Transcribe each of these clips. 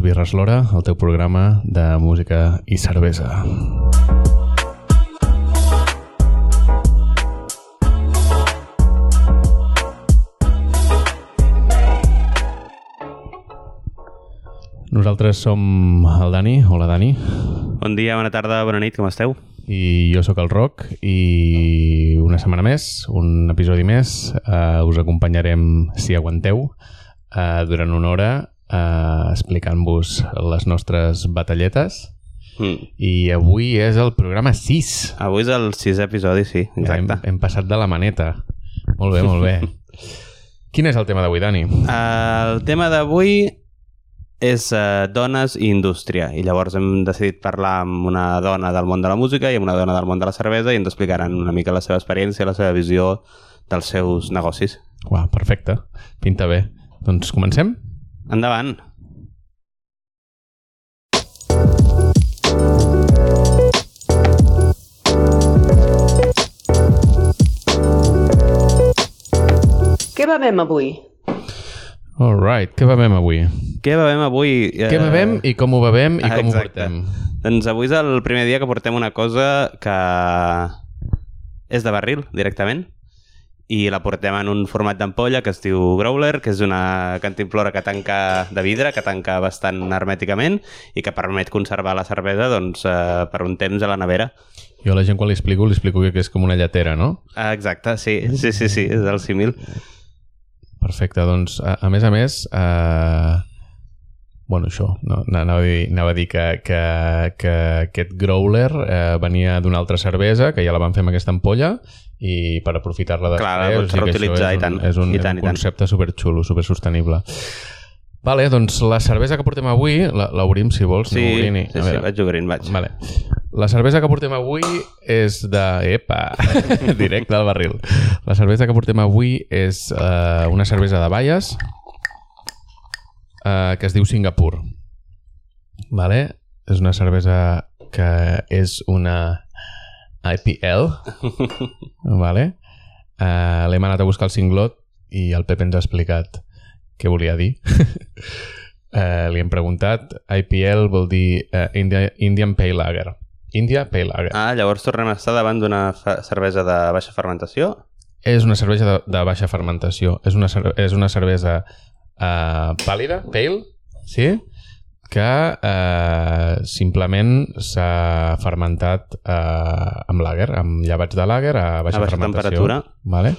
Dues birres l'hora, el teu programa de música i cervesa. Nosaltres som el Dani. Hola, Dani. Bon dia, bona tarda, bona nit, com esteu? I jo sóc el Roc i una setmana més, un episodi més, eh, us acompanyarem, si aguanteu, eh, durant una hora eh, explicant-vos les nostres batalletes. Mm. I avui és el programa 6. Avui és el sisè episodi, sí, exacte. Hem, hem passat de la maneta. Molt bé, molt bé. Quin és el tema d'avui, Dani? El tema d'avui és uh, dones i indústria i llavors hem decidit parlar amb una dona del món de la música i amb una dona del món de la cervesa i ens explicaran una mica la seva experiència, la seva visió dels seus negocis. Uau, perfecte. Pinta bé. Doncs comencem? Endavant! Què bevem avui? All right. Què bevem avui? Què bevem avui? Què bevem i com ho bevem i ah, com ho portem? Doncs avui és el primer dia que portem una cosa que és de barril, directament, i la portem en un format d'ampolla que es diu Growler, que és una cantimplora que tanca de vidre, que tanca bastant hermèticament i que permet conservar la cervesa doncs, eh, per un temps a la nevera. Jo a la gent quan li explico, li explico que és com una lletera, no? Ah, exacte, sí, sí, sí, sí, és el símil. Perfecte, doncs a, a més a més eh, bueno, això no, anava, a dir, anava a dir que, que, que aquest growler eh, venia d'una altra cervesa que ja la van fer amb aquesta ampolla i per aprofitar-la després Clar, la pots o sigui que reutilitzar, això i tant, és un, i és tant, un concepte superxulo, supersostenible Vale, doncs la cervesa que portem avui la- l'obrim si vols, Sí, no obrim sí, sí, vaig obrint, vaig. Vale. La cervesa que portem avui és de... Epa! Directe al barril. La cervesa que portem avui és eh, una cervesa de Bayes eh, que es diu Singapur. Vale? És una cervesa que és una IPL. vale? Eh, L'hem anat a buscar el cinglot i el Pep ens ha explicat què volia dir. eh, li hem preguntat, IPL vol dir eh, India, Indian Pale Lager. India Pale Lager. Ah, llavors tornem a estar davant d'una cervesa de baixa fermentació? És una cervesa de, de baixa fermentació. És una, és una cervesa eh, pàl·lida, pale, sí? que eh, simplement s'ha fermentat eh, amb lager, amb llevats de lager a baixa, A baixa fermentació. temperatura. Vale?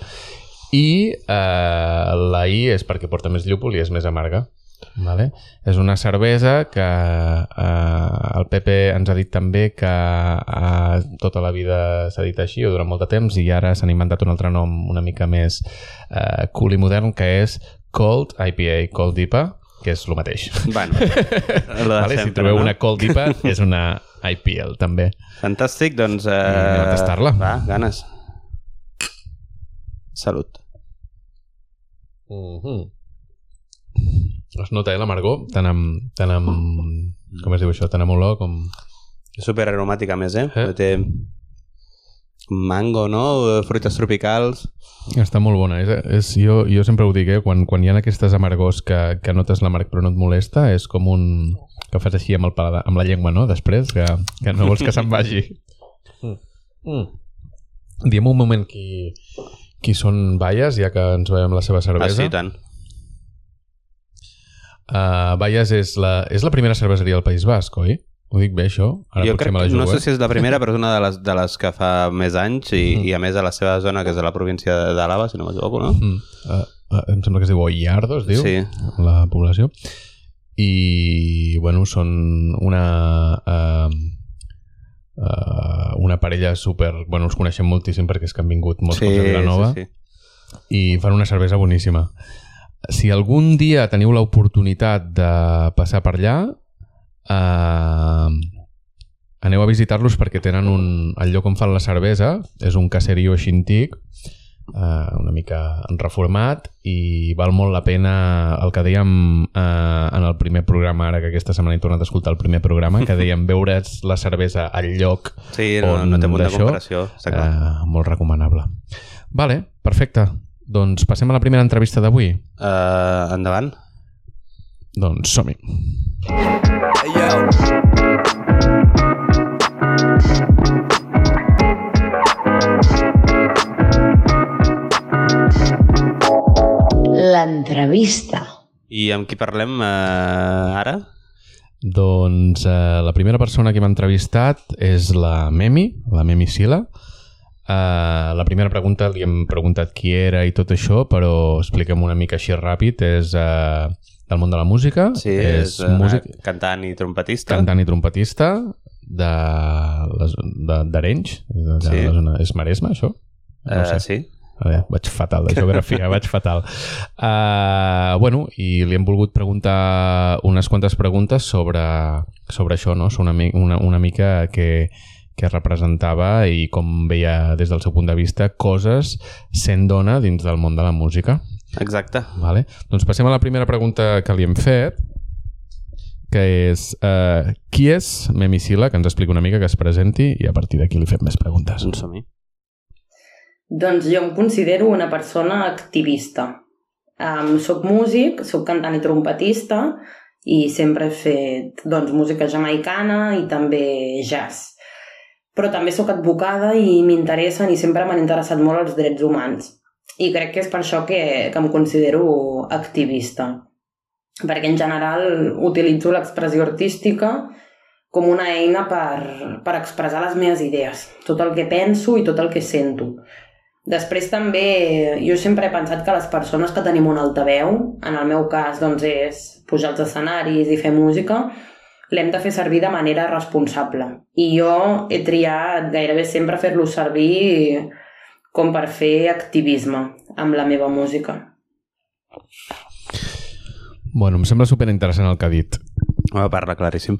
I eh, la I és perquè porta més llúpol i és més amarga. Vale? És una cervesa que eh, el Pepe ens ha dit també que eh, tota la vida s'ha dit així o durant molt de temps i ara s'han inventat un altre nom una mica més eh, cool i modern que és Cold IPA, Cold IPA, que és el mateix. Bueno, Vale? si sempre, trobeu no? una Cold IPA és una IPL també. Fantàstic, doncs... Eh, anem a tastar-la. Va, ganes. Salut. Mm -hmm. Es nota, eh, l'amargor, tant amb, tant amb... Com es diu això? Tant amb olor com... És super aromàtica, a més, eh? Eh? eh? Té mango, no? Fruites tropicals. Està molt bona. És, és, jo, jo sempre ho dic, eh? Quan, quan hi ha aquestes amargors que, que notes l'amarg però no et molesta, és com un... que fas així amb, el paladar, amb la llengua, no? Després, que, que no vols que se'n vagi. Mm. Mm. Diem un moment qui, qui són Bayes, ja que ens veiem la seva Ah, cervesa. sí, i tant. Uh, Bayes és la, és la primera cerveseria del País Basc, oi? Ho dic bé, això? Ara jo crec la jugo, no sé eh? si és la primera, però és una de les, de les que fa més anys i, Mhm. i a més a la seva zona, que és a la província de- d'Àlava, si no m'equivoco, no? Mm. Uh, uh, em sembla que es diu Ollardo, es diu, Sí. la població. I, bueno, són una... Uh, uh, una parella super... Bueno, els coneixem moltíssim perquè és que han vingut molts cops a Vilanova sí, sí. i fan una cervesa boníssima. Si algun dia teniu l'oportunitat de passar per allà, eh, aneu a visitar-los perquè tenen un... El lloc on fan la cervesa és un caserío així antic, eh, una mica reformat i val molt la pena el que dèiem eh, en el primer programa, ara que aquesta setmana he tornat a escoltar el primer programa, que dèiem veure's la cervesa al lloc Sí, no, on no té punt de comparació, està clar. eh, molt recomanable. Vale, perfecte. Doncs passem a la primera entrevista d'avui. Uh, endavant. Doncs som-hi. Hey, yo. L'entrevista. I amb qui parlem eh, ara? Doncs eh, la primera persona que m'ha entrevistat és la Memi, la Memi Sila. Eh, la primera pregunta li hem preguntat qui era i tot això, però expliquem una mica així ràpid. És eh, del món de la música, Sí, és, és una músic, cantant i trompetista. cantant i trompetista de les- de- d'Arenys. De, de, Sí. la zona- És Maresme, això? Eh, sí. A veure, vaig fatal de geografia, vaig fatal. Uh, bueno, i li hem volgut preguntar unes quantes preguntes sobre, sobre això, no? Sobre una, una, una mica que, que representava i com veia des del seu punt de vista coses sent dona dins del món de la música. Exacte. Vale? Doncs passem a la primera pregunta que li hem fet, que és uh, qui és Memi Sila, que ens expliqui una mica, que es presenti i a partir d'aquí li fem més preguntes. Doncs som-hi. Doncs jo em considero una persona activista. Um, soc músic, soc cantant i trompetista i sempre he fet doncs, música jamaicana i també jazz. Però també sóc advocada i m'interessen i sempre m'han interessat molt els drets humans. I crec que és per això que, que em considero activista. Perquè en general utilitzo l'expressió artística com una eina per, per expressar les meves idees, tot el que penso i tot el que sento. Després també, jo sempre he pensat que les persones que tenim un altaveu, en el meu cas doncs és pujar als escenaris i fer música, l'hem de fer servir de manera responsable. I jo he triat gairebé sempre fer-lo servir com per fer activisme amb la meva música. Bueno, em sembla superinteressant el que ha dit. Home, parla claríssim.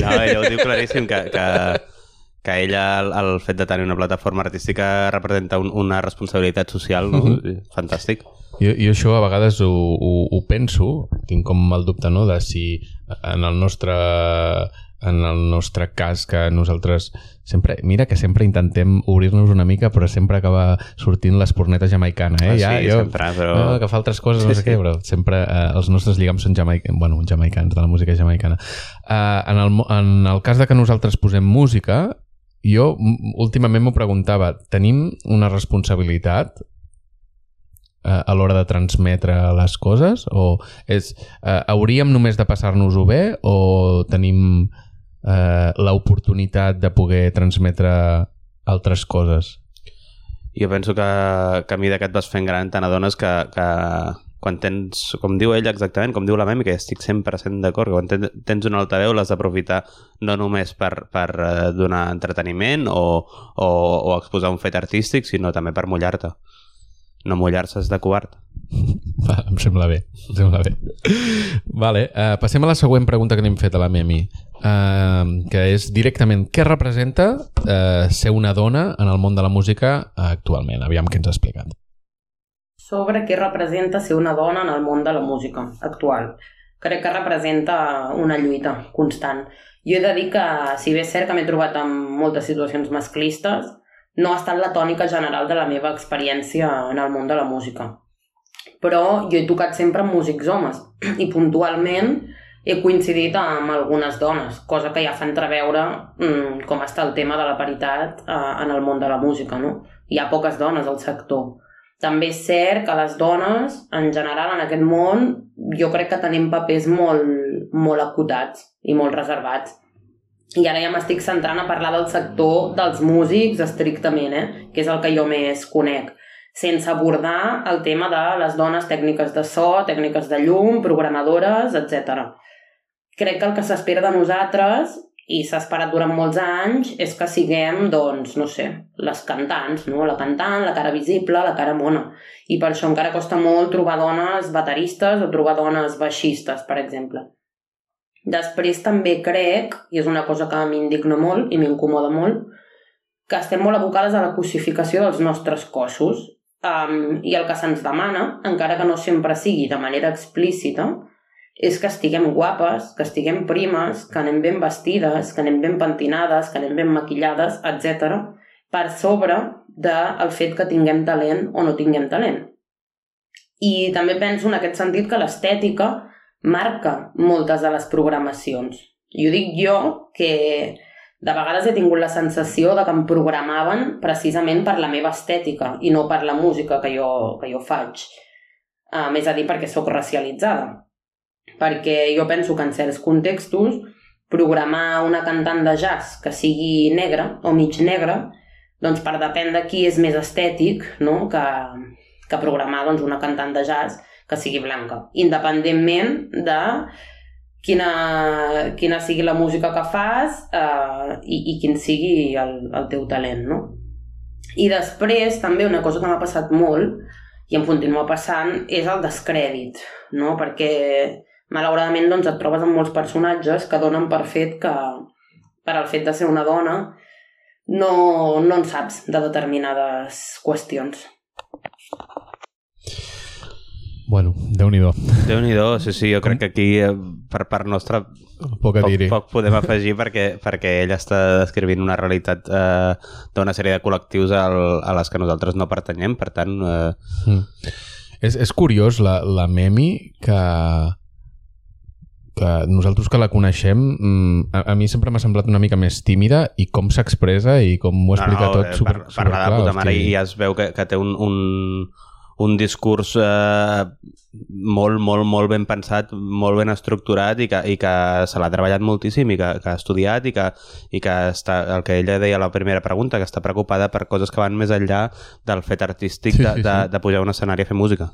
No, ella ho diu claríssim, que, que, que ella, el, el fet de tenir una plataforma artística representa un, una responsabilitat social, no? Mhm. Fantàstic. Jo, jo això a vegades ho, ho, ho penso, tinc com el dubte no, de si en el nostre en el nostre cas que nosaltres sempre, mira que sempre intentem obrir-nos una mica però sempre acaba sortint l'esporneta jamaicana eh? Ah, sí, sempre, però- no, que fa altres coses, Sí, no sé sí. què, però sempre eh, els nostres lligams són jamaic... bueno, jamaicans, de la música jamaicana eh, en, el, en el cas de que nosaltres posem música jo últimament m'ho preguntava tenim una responsabilitat eh, a l'hora de transmetre les coses o és, eh, hauríem només de passar-nos-ho bé o tenim eh, l'oportunitat de poder transmetre altres coses Jo penso que, que a mesura que et vas fent gran te n'adones que, que quan tens, com diu ella exactament, com diu la Memi, que estic 100% d'acord, quan tens, tens un altaveu l'has d'aprofitar no només per, per eh, donar entreteniment o, o, o exposar un fet artístic, sinó també per mullar-te. No mullar-se és de covard. Va, em sembla bé, em sembla bé. Vale, uh, passem a la següent pregunta que n'hem fet a la Memi, uh, que és directament què representa uh, ser una dona en el món de la música actualment? Aviam què ens ha explicat. sobre què representa ser una dona en el món de la música actual. Crec que representa una lluita constant. Jo he de dir que, si bé és cert que m'he trobat en moltes situacions masclistes, no ha estat la tònica general de la meva experiència en el món de la música. Però jo he tocat sempre amb músics homes i puntualment he coincidit amb algunes dones, cosa que ja fa entreveure mm, com està el tema de la paritat eh, en el món de la música. No? Hi ha poques dones al sector. També és cert que les dones, en general, en aquest món, jo crec que tenim papers molt, molt acotats i molt reservats. I ara ja m'estic centrant a parlar del sector dels músics estrictament, eh? que és el que jo més conec, sense abordar el tema de les dones tècniques de so, tècniques de llum, programadores, etc. Crec que el que s'espera de nosaltres i s'ha esperat durant molts anys és que siguem, doncs, no sé, les cantants, no? La cantant, la cara visible, la cara mona. I per això encara costa molt trobar dones bateristes o trobar dones baixistes, per exemple. Després també crec, i és una cosa que m'indigna molt i m'incomoda molt, que estem molt abocades a la cosificació dels nostres cossos um, i el que se'ns demana, encara que no sempre sigui de manera explícita, és que estiguem guapes, que estiguem primes, que anem ben vestides, que anem ben pentinades, que anem ben maquillades, etc. per sobre del fet que tinguem talent o no tinguem talent. I també penso en aquest sentit que l'estètica marca moltes de les programacions. I ho dic jo, que de vegades he tingut la sensació de que em programaven precisament per la meva estètica i no per la música que jo, que jo faig. Uh, més a dir, perquè sóc racialitzada. Perquè jo penso que en certs contextos programar una cantant de jazz que sigui negra o mig negra, doncs per depèn de qui és més estètic no? que, que programar doncs, una cantant de jazz que sigui blanca, independentment de quina, quina sigui la música que fas eh, i, i quin sigui el, el teu talent, no? I després, també, una cosa que m'ha passat molt, i em continua passant, és el descrèdit, no? Perquè, malauradament, doncs, et trobes amb molts personatges que donen per fet que, per al fet de ser una dona, no, no en saps de determinades qüestions. Bueno, Déu-n'hi-do. déu nhi sí, sí, jo crec que aquí eh, per part nostra Poc poc, poc podem afegir perquè, perquè ell està descrivint una realitat eh, d'una sèrie de col·lectius al, a les que nosaltres no pertanyem, per tant, eh, Mm. És, és curiós la, la Memi que, que nosaltres que la coneixem mm, a, a mi sempre m'ha semblat una mica més tímida i com s'expressa i com ho explica tot eh, super, par- parla de puta mare i ja es veu que, que té un, un, un discurs eh, molt, molt, molt ben pensat, molt ben estructurat i que, i que se l'ha treballat moltíssim i que, que ha estudiat i que, i que està, el que ella deia a la primera pregunta, que està preocupada per coses que van més enllà del fet artístic Sí, de, sí, de, sí. de pujar a un escenari a fer música.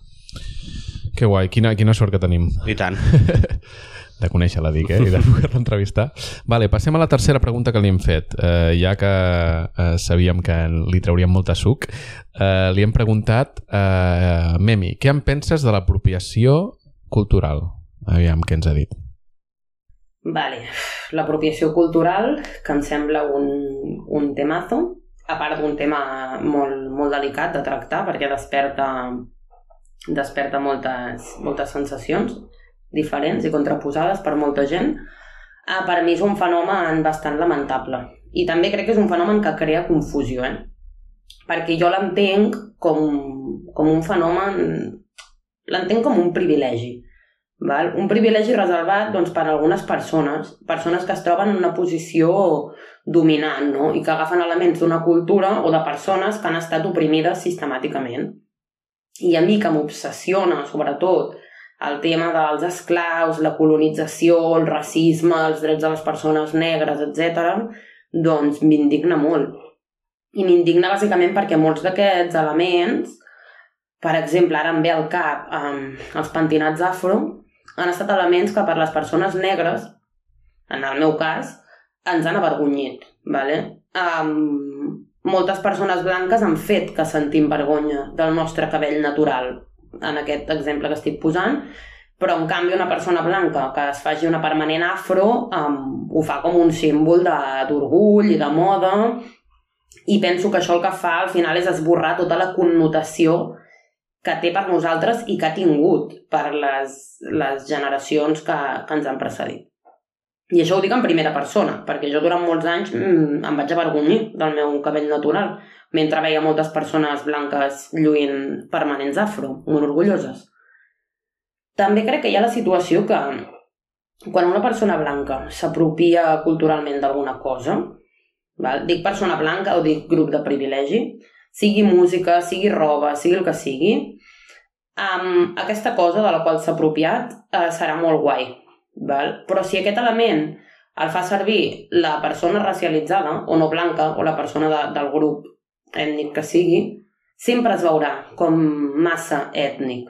Que guai, quina, quina sort que tenim I tant. de conèixer-la, dic, eh? i de poder-la entrevistar. Vale, passem a la tercera pregunta que li hem fet. Eh, ja que eh, sabíem que li trauríem molta suc, eh, li hem preguntat eh, Memi, què en penses de l'apropiació cultural? Aviam, què ens ha dit. Vale, l'apropiació cultural, que em sembla un, un temazo, a part d'un tema molt, molt delicat de tractar, perquè desperta, desperta moltes, moltes sensacions diferents i contraposades per molta gent, eh, per mi és un fenomen bastant lamentable. I també crec que és un fenomen que crea confusió, eh? perquè jo l'entenc com, com un fenomen... L'entenc com un privilegi. Val? Un privilegi reservat doncs, per a algunes persones, persones que es troben en una posició dominant no? i que agafen elements d'una cultura o de persones que han estat oprimides sistemàticament. I a mi que m'obsessiona, sobretot, el tema dels esclaus, la colonització, el racisme, els drets de les persones negres, etc., doncs m'indigna molt. I m'indigna bàsicament perquè molts d'aquests elements, per exemple, ara em ve al cap um, els pentinats afro, han estat elements que per les persones negres, en el meu cas, ens han avergonyit. Vale? Um, moltes persones blanques han fet que sentim vergonya del nostre cabell natural, en aquest exemple que estic posant, però en canvi una persona blanca que es faci una permanent afro um, ho fa com un símbol d'orgull i de moda i penso que això el que fa al final és esborrar tota la connotació que té per nosaltres i que ha tingut per les, les generacions que, que ens han precedit. I això ho dic en primera persona, perquè jo durant molts anys mm, em vaig avergonyir del meu cabell natural, mentre veia moltes persones blanques lluint permanents afro, molt orgulloses. També crec que hi ha la situació que quan una persona blanca s'apropia culturalment d'alguna cosa, val? dic persona blanca o dic grup de privilegi, sigui música, sigui roba, sigui el que sigui, um, aquesta cosa de la qual s'ha apropiat uh, serà molt guai. Val? Però si aquest element el fa servir la persona racialitzada o no blanca o la persona de, del grup ètnic que sigui, sempre es veurà com massa ètnic.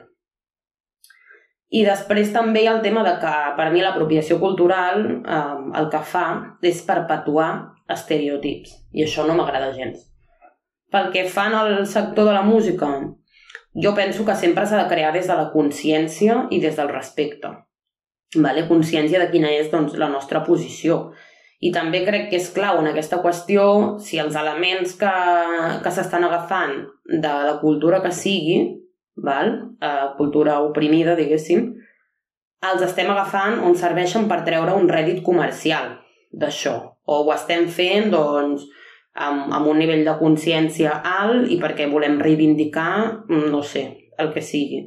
I després també hi ha el tema de que per mi l'apropiació cultural eh, el que fa és perpetuar estereotips i això no m'agrada gens. Pel que fan al sector de la música, jo penso que sempre s'ha de crear des de la consciència i des del respecte. Vale? Consciència de quina és doncs, la nostra posició. I també crec que és clau en aquesta qüestió si els elements que, que s'estan agafant de la cultura que sigui, val? Eh, cultura oprimida, diguéssim, els estem agafant on serveixen per treure un rèdit comercial d'això. O ho estem fent, doncs, amb, amb un nivell de consciència alt i perquè volem reivindicar, mm, no sé, el que sigui.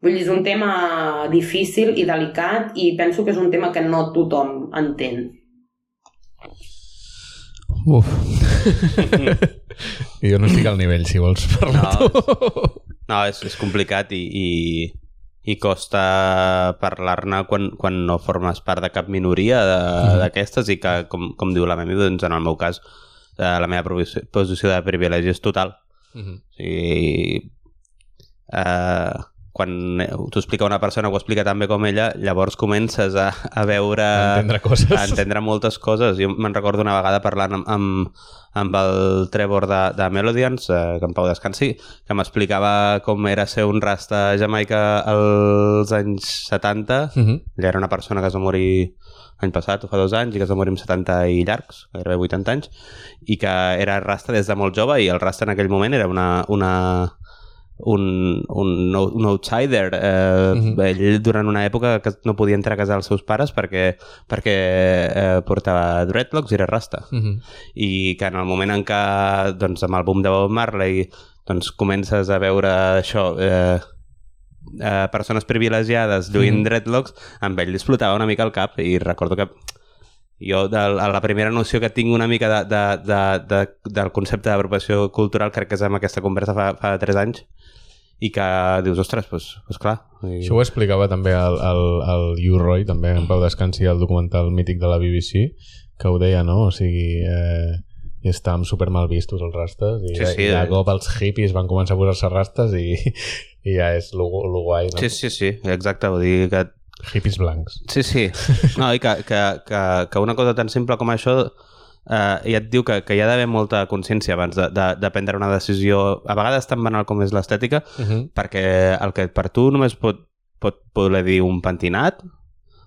Vull dir, és un tema difícil i delicat i penso que és un tema que no tothom entén. Uf. jo no estic al nivell, si vols parlar No. tu. No, és, és complicat i, i, i costa parlar-ne quan, quan no formes part de cap minoria de- d'aquestes i que, com, com diu la Memi, doncs en el meu cas, eh, la meva posició de privilegi és total. Mhm. O sigui, eh, quan t'ho explica una persona ho explica tan bé com ella, llavors comences a, a veure... Entendre coses. A entendre moltes coses. Jo me'n recordo una vegada parlant amb, amb, amb el Trevor de, de Melodians, eh, que en Pau descansi, que m'explicava com era ser un rasta a Jamaica als anys 70. Mhm. Ell era una persona que es va morir l'any passat o fa dos anys i que es va morir amb 70 i llargs, gairebé 80 anys, i que era rasta des de molt jove i el rasta en aquell moment era una, una, un, un, un outsider. Eh, Mhm. Ell durant una època que no podia entrar a casa dels seus pares perquè, perquè eh, portava dreadlocks i era rasta Mhm. i que en el moment en què doncs, amb el boom de Bob Marley doncs, comences a veure això eh, eh, persones privilegiades lluint mm. dreadlocks amb ell li explotava una mica el cap i recordo que jo de, a la primera noció que tinc una mica de, de, de, de, del concepte d'apropiació cultural crec que és amb aquesta conversa fa, fa 3 anys i que dius, ostres, doncs, doncs clar i... Això ho explicava també el, el, el Hugh Roy, també en Pau Descansi, el documental mític de la BBC, que ho deia, no? O sigui, eh, i estàvem super mal vistos els rastes i, Sí, sí, i de eh. cop els hippies van començar a posar-se rastes i, i ja és lo, lo guai, no? sí, sí, sí, exacte, vull dir que Hippies blancs. Sí, sí. No, i que, que, que, que una cosa tan simple com això eh, ja et diu que, que hi ha d'haver molta consciència abans de, de, de prendre una decisió, a vegades tan banal com és l'estètica, Uh -huh. perquè el que per tu només pot, pot voler dir un pentinat,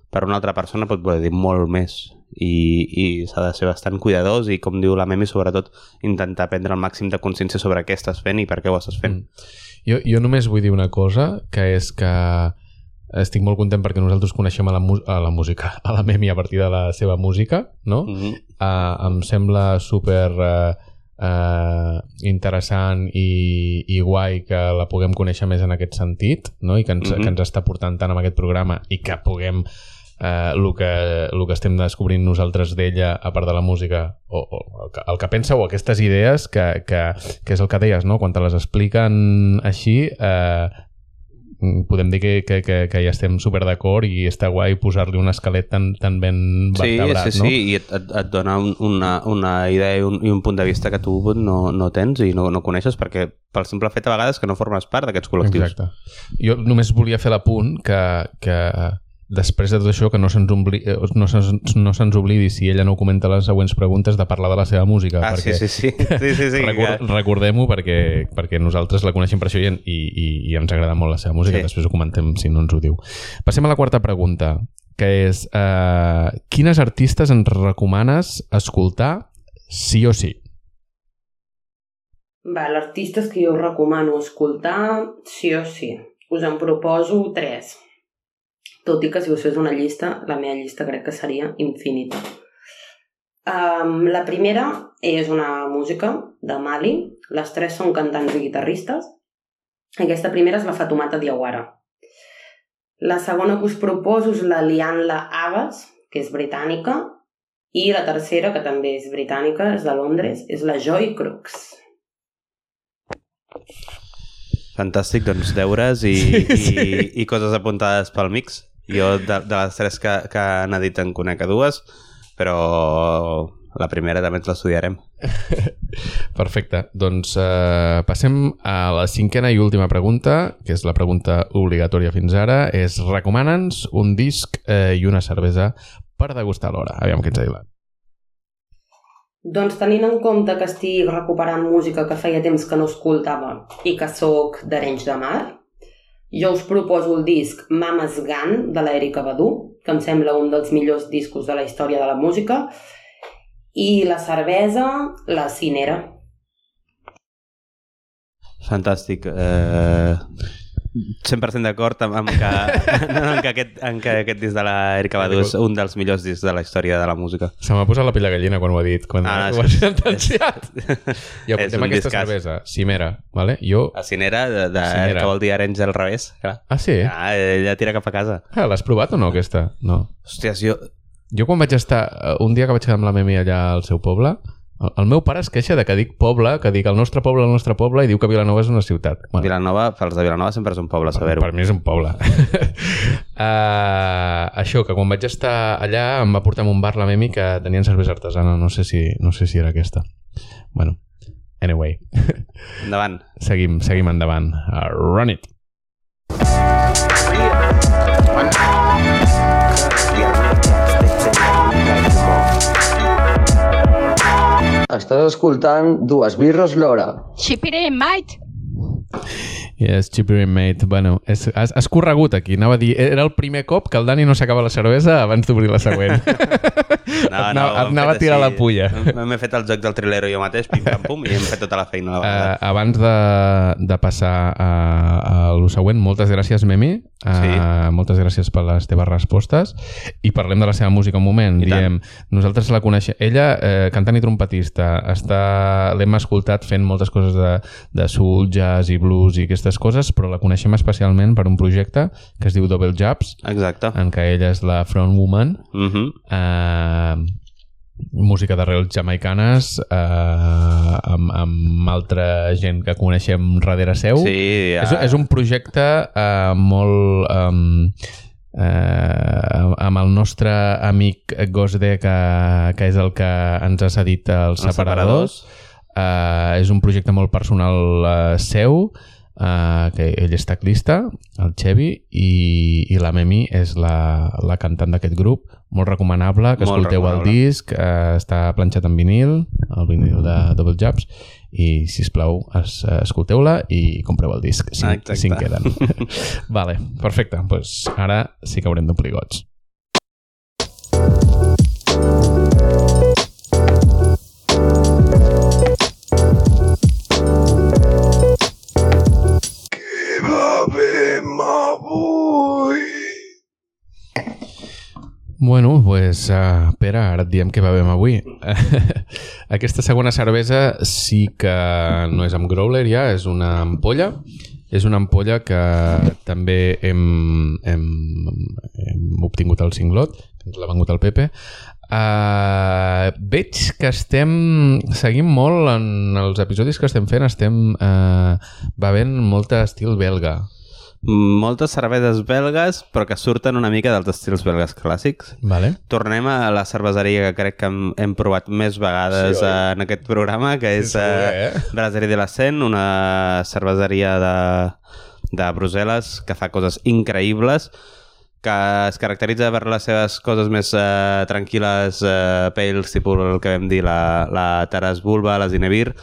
per una altra persona pot voler dir molt més. I, i s'ha de ser bastant cuidadós i, com diu la Memi, sobretot intentar prendre el màxim de consciència sobre què estàs fent i per què ho estàs fent. Mm. Jo, jo només vull dir una cosa, que és que estic molt content perquè nosaltres coneixem a la, a la música, a la Memi a partir de la seva música, no? Mm -hmm. uh, em sembla super uh, uh, interessant i, i guai que la puguem conèixer més en aquest sentit no? i que ens, Mhm. que ens està portant tant amb aquest programa i que puguem eh, el, que, el que estem descobrint nosaltres d'ella a part de la música o, o el, que, el que pensa o aquestes idees que, que, que és el que deies, no? quan te les expliquen així eh, mm, podem dir que, que, que, que ja estem super d'acord i està guai posar-li un esquelet tan, tan ben Sí, vertebrat, sí, no? sí, i et, et, et dona un, una, una idea i un, i un punt de vista que tu no, no tens i no, no coneixes perquè pel simple fet a vegades que no formes part d'aquests col·lectius. Exacte. Jo només volia fer l'apunt que, que després de tot això que no se'ns eh, no se'ns no se'ns oblidi si ella no comenta les següents preguntes de parlar de la seva música Ah, sí, sí, sí. sí, sí, sí Record, que- recordem-ho perquè, perquè nosaltres la coneixem per això i, i, i, ens agrada molt la seva música Sí. després ho comentem si no ens ho diu passem a la quarta pregunta que és eh, quines artistes ens recomanes escoltar sí o sí? Va, l'artistes que jo recomano escoltar, sí o sí. Us en proposo tres. Tot i que si us fes una llista, la meva llista crec que seria infinita. Um, la primera és una música de Mali. Les tres són cantants i guitarristes. Aquesta primera és la Fatumata Diawara. La segona que us proposo és la Lianla Abbas, que és britànica, i la tercera, que també és britànica, és de Londres, és la Joy Crooks. Fantàstic, doncs deures i, Sí, sí. i, i coses apuntades pel mix. Jo de, de les tres que, que han dit en conec a dues, però la primera també ens l'estudiarem. Perfecte. Doncs eh, passem a la cinquena i última pregunta, que és la pregunta obligatòria fins ara. És recomana'ns un disc eh, i una cervesa per degustar alhora. Aviam què ens ha dit Doncs tenint en compte que estic recuperant música que feia temps que no escoltava i que sóc d'Arenys de Mar, jo us proposo el disc Mama's Gun de l'Erika Badu, que em sembla un dels millors discos de la història de la música, i la cervesa, la Cinera. Fantàstic. Eh, 100% d'acord amb, amb, que, no, no, amb, que aquest, amb que aquest disc de l'Erika Badu és un dels millors discs de la història de la música. Se m'ha posat la pell de gallina quan ho ha dit, quan Ah, ho has sentenciat. És apuntem un aquesta discàs. cervesa, Cimera, vale? Jo... A Cinera, de, de, Cinera. que vol dir arenys al revés. Clar. Ah, sí? Ah, ella tira cap a casa. Ah, L'has provat o no, aquesta? No. Hòsties, jo... Jo quan vaig estar, eh, un dia que vaig quedar amb la Memi allà al seu poble, el, el meu pare es queixa de que dic poble, que dic el nostre poble, el nostre poble, i diu que Vilanova és una ciutat. Bueno, Vilanova, pels de Vilanova sempre és un poble, saber-ho. per mi és un poble. uh, això, que quan vaig estar allà em va portar a un bar la Memi que tenien cervesa artesana, no sé si, no sé si era aquesta. Bueno, anyway, Endavant. seguim, seguim endavant. Uh, run it. Estàs escoltant Dues Birres l'Hora. Xipiré, mate! Yes, Chippery Mate. Bueno, és, has, has corregut aquí. Anava a dir, era el primer cop que el Dani no s'acaba la cervesa abans d'obrir la següent. No, anava, ho hem anava a tirar així. la pulla. M'he fet el joc del trilero jo mateix, pim-pam-pum, i hem fet tota la feina la Uh, vegada. abans de, de passar a, a lo següent, moltes gràcies, Memi. Uh, Sí. Moltes gràcies per les teves respostes. I parlem de la seva música un moment. I tant. Diem, nosaltres la coneixem... Ella, eh, cantant i trompetista, està... l'hem escoltat fent moltes coses de, de soul, jazz i blues i aquestes coses, però la coneixem especialment per un projecte que es diu Double Jabs, Exacte. en què ella és la front woman. Mm -hmm. eh, música d'arrels jamaicanes eh, amb, amb altra gent que coneixem darrere seu. Sí, ja... és, és un projecte eh, molt um, eh, amb el nostre amic Gosde que, que és el que ens ha cedit els, Els separadors, Eh, és un projecte molt personal eh, seu Uh, que ell és teclista, el Xevi, i, i la Memi és la, la cantant d'aquest grup. Molt recomanable, que Molt escolteu recomanable. el disc, uh, està planxat en vinil, el vinil de Double Jabs, i, si plau es, eh, escolteu-la i compreu el disc, si, Exacte. si en queden. vale, perfecte. Pues ara sí que haurem d'omplir gots. Bueno, pues, uh, Pere, ara et diem que bevem avui. Aquesta segona cervesa sí que no és amb growler ja, és una ampolla. És una ampolla que també hem, hem, hem obtingut al cinglot, que ens l'ha vengut el Pepe. Uh, veig que estem seguim molt en els episodis que estem fent estem uh, bevent molt estil belga Moltes cerveses belgues, però que surten una mica dels estils belgues clàssics. vale? Tornem a la cerveseria que crec que hem, hem provat més vegades Sí, oi? en aquest programa, que és segur, eh, eh? Brasserie de la Seine, una cerveseria de, de Brussel·les que fa coses increïbles, que es caracteritza per les seves coses més eh, tranquil·les, eh, pales, tipus el que vam dir, la, la Taras Bulba, la Zinebir,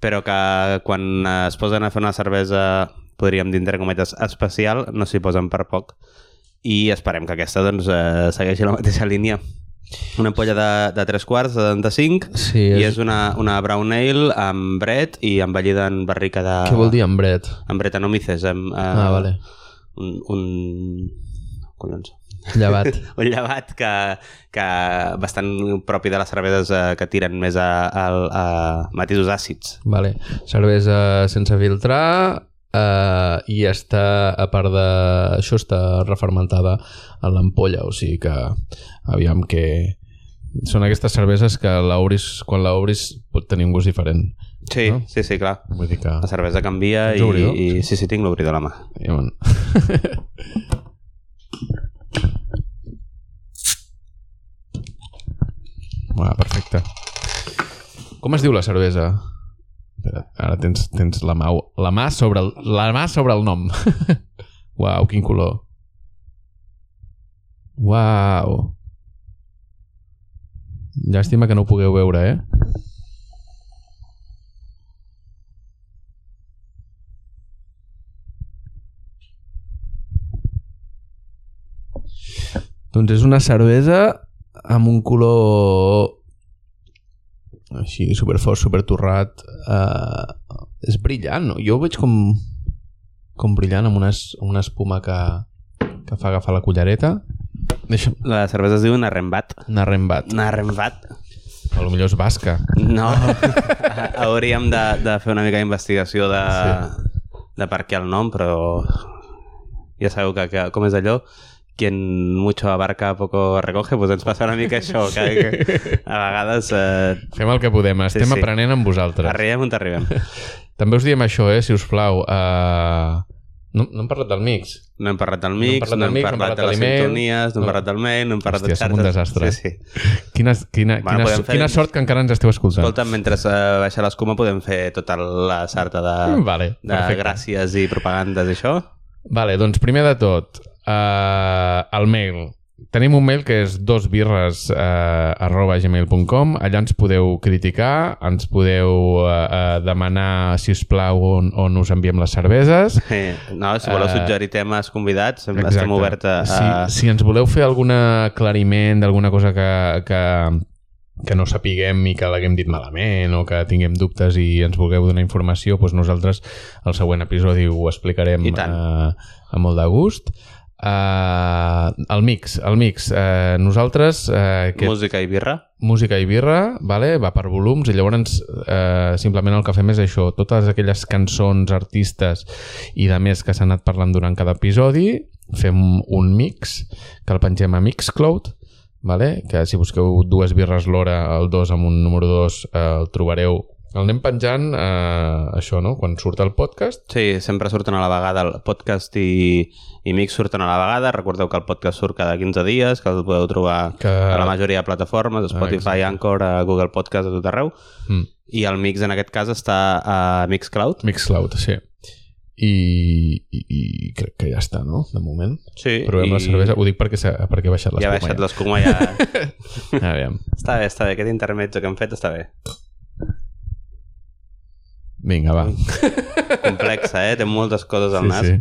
però que quan es posen a fer una cervesa, podríem dir entre cometes, especial, no s'hi posen per poc. I esperem que aquesta doncs, eh, segueixi la mateixa línia. Una ampolla de, de 3 quarts, de 75, Sí, i és una, una brown ale amb bret i envellida en barrica de... Què vol dir embret? En bretanomices, amb... Eh, Ah, vale. Un... un... Collons. Llevat. Un llevat que, que bastant propi de les cerveses eh, que tiren més a, a, a matisos àcids. Vale. Cervesa sense filtrar uh, i està, a part de... Això està refermentada a l'ampolla, o sigui que aviam que... Són aquestes cerveses que l'obris, quan l'obris pot tenir un gust diferent. Sí, No? sí, sí, clar. Vull dir que... La cervesa canvia i, i... Sí, sí, tinc l'obridor a la mà. I, bueno. Uah, perfecte. Com es diu la cervesa? Espera, ara tens, tens la, mà, la, mà sobre el, la mà sobre el nom. Uau, quin color. Uau. Llàstima que no ho pugueu veure, eh? Doncs és una cervesa amb un color així superfort, supertorrat. Uh, és brillant, no? Jo ho veig com com brillant, amb una, una espuma que, que fa agafar la cullereta. Deixa'm... La cervesa es diu Narrembat. Narrembat. Narrembat. A lo millor és basca. No, hauríem de, de fer una mica d'investigació de, de per què el nom, però ja sabeu que, que com és allò, quien mucho abarca poco recoge, doncs ens passa una mica això, que, que a vegades eh, Fem el que podem, estem sí. aprenent amb vosaltres. arribem on arribem. També us diem això, eh, si us plau. Uh... No, no hem parlat del mix. No hem parlat del mix, parlat no hem mix, parlat, de les sintonies, no hem No. parlat del mail, no hem parlat Hòstia, de som un desastre. Sí, sí. Quina, quina, Bueno, quina, fer- quina sort que encara ens esteu escoltant. Escolta, mentre uh, baixa l'escuma podem fer tota la sarta de, Vale, de perfecte. gràcies i propagandes i això. Vale, doncs primer de tot, uh, el mail. Tenim un mail que és dosbirres uh, arroba gmail.com allà ens podeu criticar, ens podeu uh, uh, demanar, si us plau, on, on us enviem les cerveses. Eh, no, si voleu Eh, suggerir temes convidats, estem oberts a... Si, si ens voleu fer algun aclariment d'alguna cosa que, que, que no sapiguem i que l'haguem dit malament o que tinguem dubtes i ens vulgueu donar informació, doncs nosaltres al següent episodi ho explicarem uh, amb molt de gust. Uh, el mix, el mix. Uh, nosaltres... Uh, que Música i birra. música i birra, vale? va per volums i llavors eh, simplement el que fem és això, totes aquelles cançons, artistes i de més que s'han anat parlant durant cada episodi, fem un mix que el pengem a Mixcloud, vale? que si busqueu dues birres l'hora, el 2 amb un número 2 eh, el trobareu el anem penjant, eh, això, no? Quan surt el podcast. Sí, sempre surten a la vegada el podcast i, i mix surten a la vegada. Recordeu que el podcast surt cada 15 dies, que el podeu trobar Que... a la majoria de plataformes, a Spotify, exacte. Anchor, a Google Podcast, a tot arreu. Mm. I el mix en aquest cas està a Mixcloud. Mixcloud, sí. I, i, i crec que ja està, no? De moment. Sí, Provem i la cervesa. Ho dic perquè, perquè ha baixat Ja ha l'espuma. baixat l'escuma, ja... Aviam. està bé, està bé. Aquest intermezzo que hem fet està bé. Vinga, va. Complexa, eh? Té moltes coses al Sí, nas. sí.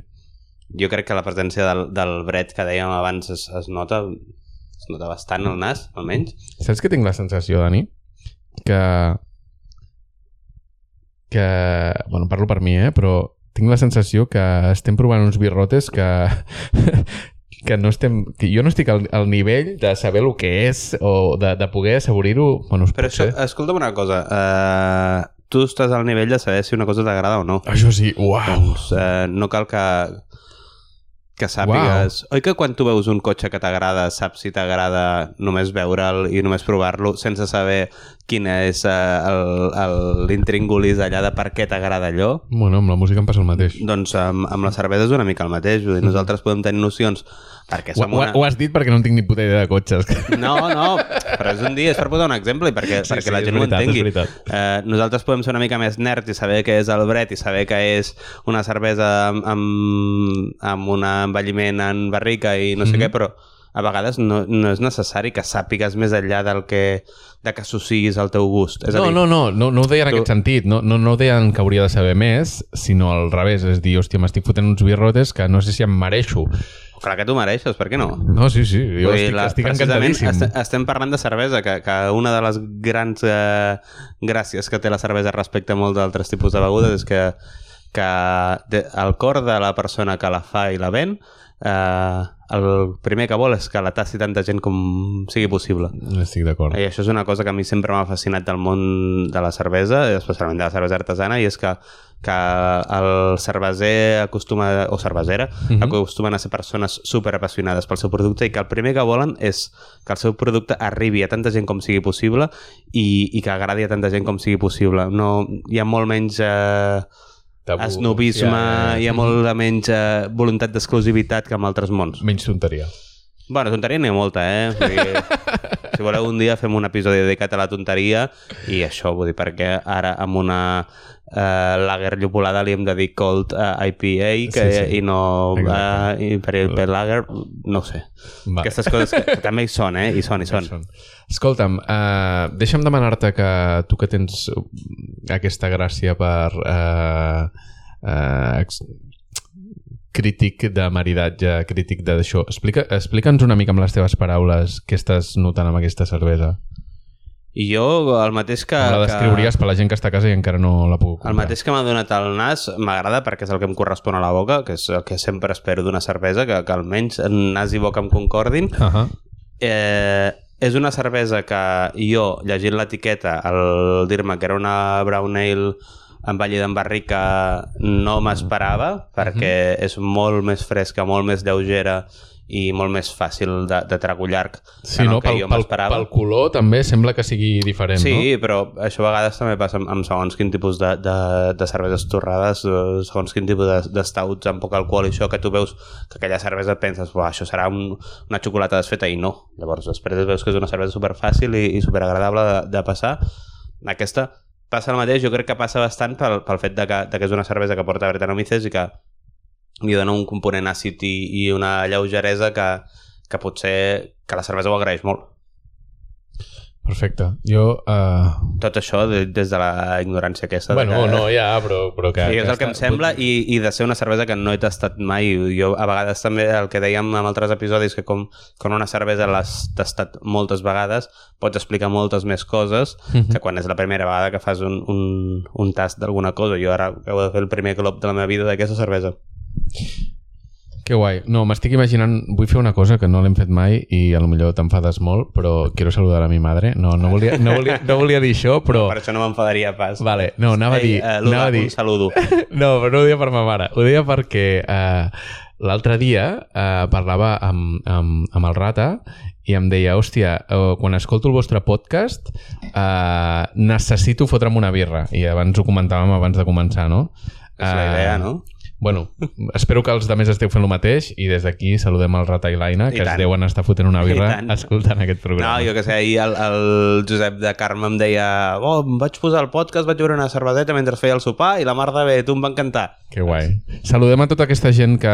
Jo crec que la presència del, del bret que dèiem abans es, es nota es nota bastant al nas, almenys. Saps que tinc la sensació, Dani? Que... Que... Bueno, parlo per mi, eh? Però tinc la sensació que estem provant uns birrotes que... que no estem... Que jo no estic al, al nivell de saber el que és o de, de poder assaborir-ho... Bueno, Però pot això, escolta'm una cosa. Uh, tu estàs al nivell de saber si una cosa t'agrada o no. Això sí, uau! Doncs uh, no cal que que sàpigues... Oi que quan tu veus un cotxe que t'agrada, saps si t'agrada només veure'l i només provar-lo sense saber quin és uh, l'intríngulis allà de per què t'agrada allò? Bueno, amb la música em passa el mateix. Doncs amb, amb la cervesa és una mica el mateix. Vull dir, nosaltres podem tenir nocions perquè som ho, una... ho has dit perquè no en tinc ni puta idea de cotxes. No, no, però és un dia, és per posar un exemple i perquè, sí, perquè la és gent veritat, ho entengui. Eh, nosaltres podem ser una mica més nerds i saber què és el bret i saber que és una cervesa amb, amb, amb un envelliment en barrica i no sé Mhm. què, però a vegades no, no és necessari que sàpigues més enllà del que, de que associïs al teu gust. És a No, dir, no, no, no, no ho deia en tu- aquest sentit. No, no, no ho deien que hauria de saber més, sinó al revés. És dir, hòstia, m'estic fotent uns birrotes que no sé si em mereixo. clar que tu mereixes, per què no? No, sí, sí, jo Vull estic, la- estic encantadíssim. Estem, estem parlant de cervesa, que, que una de les grans eh, gràcies que té la cervesa respecte a molts d'altres tipus de begudes és que, que de, el cor de la persona que la fa i la ven eh, el primer que vol és que la tassi tanta gent com sigui possible. Estic d'acord. I això és una cosa que a mi sempre m'ha fascinat del món de la cervesa, especialment de la cervesa artesana, i és que, que el cerveser acostuma, o cervesera, Mhm. acostumen a ser persones super apassionades pel seu producte i que el primer que volen és que el seu producte arribi a tanta gent com sigui possible i, i que agradi a tanta gent com sigui possible. No, hi ha molt menys eh, Tabú. esnobisme, Ja, ja. hi ha molt de menys eh, voluntat d'exclusivitat que en altres mons. Menys tonteria. Bueno, tonteria n'hi ha molta, eh? Vull dir, si voleu un dia fem un episodi dedicat a la tonteria i això, vull dir, perquè ara amb una uh, lager llupolada li hem de dir cold uh, IPA que, Sí, sí. i no uh. Imperial Pale Lager, no sé. Va. Aquestes coses que, que també hi són, eh? Hi són, hi són. Són. Escolta'm, uh, deixa'm demanar-te que tu que tens aquesta gràcia per uh, uh, crític de maridatge, crític d'això. Explica, explica'ns una mica amb les teves paraules què estàs notant amb aquesta cervesa. I jo, el mateix que... La descriuries per la gent que està a casa i encara no la puc comprar. El mateix que m'ha donat el nas m'agrada perquè és el que em correspon a la boca, que és el que sempre espero d'una cervesa, que, que almenys nas i boca em concordin. Uh -huh. Eh, és una cervesa que jo, llegint l'etiqueta, al dir-me que era una brown ale envellida en barrica, no m'esperava, perquè és molt més fresca, molt més lleugera i molt més fàcil de, de trago llarg Sí, que no? que Pel, jo pel, m'esperava. pel color també sembla que sigui diferent, Sí, però això a vegades també passa amb, amb segons quin tipus de, de, de cerveses torrades, eh, segons quin tipus de, de amb poc alcohol i això, que tu veus que aquella cervesa et penses, això serà un, una xocolata desfeta i no. Llavors després veus que és una cervesa superfàcil i, i superagradable de, de passar. Aquesta passa el mateix, jo crec que passa bastant pel, pel fet de que, de que és una cervesa que porta Brettanomyces i que li dona un component àcid i, i una lleugeresa que, que potser que la cervesa ho agraeix molt. Perfecte. Jo... Uh... Tot això de, des de la ignorància aquesta. Bueno, que... no, ja, però, però que... Sí, és el que em sembla i, i de ser una cervesa que no he tastat mai. Jo a vegades també el que dèiem en altres episodis que com, com una cervesa l'has tastat moltes vegades pots explicar moltes més coses Mhm. que quan és la primera vegada que fas un, un, un tast d'alguna cosa. Jo ara acabo de fer el primer glop de la meva vida d'aquesta cervesa. Que guai. No, m'estic imaginant... Vull fer una cosa que no l'hem fet mai i a lo millor t'enfades molt, però quiero saludar a mi madre. No, no volia, no volia, no volia dir això, però... Per això no m'enfadaria pas. Vale, no, anava a dir... Ei, eh, anava a dir... un saludo. No, però no ho deia per ma mare. Ho deia perquè eh, l'altre dia eh, parlava amb, amb, amb el Rata i em deia, hòstia, eh, quan escolto el vostre podcast eh, necessito fotre'm una birra. I abans ho comentàvem abans de començar, no? És la idea, no? Bueno, espero que els de més esteu fent el mateix i des d'aquí saludem el Rata i l'Aina, I que es tant. deuen estar fotent una birra tant. escoltant aquest No, programa. jo que sé, ahir el, el Josep de Carme em deia oh, em vaig posar el podcast, vaig veure una cerveseta mentre feia el sopar i la mar de bé, tu em va encantar. Que guai. Saludem a tota aquesta gent que,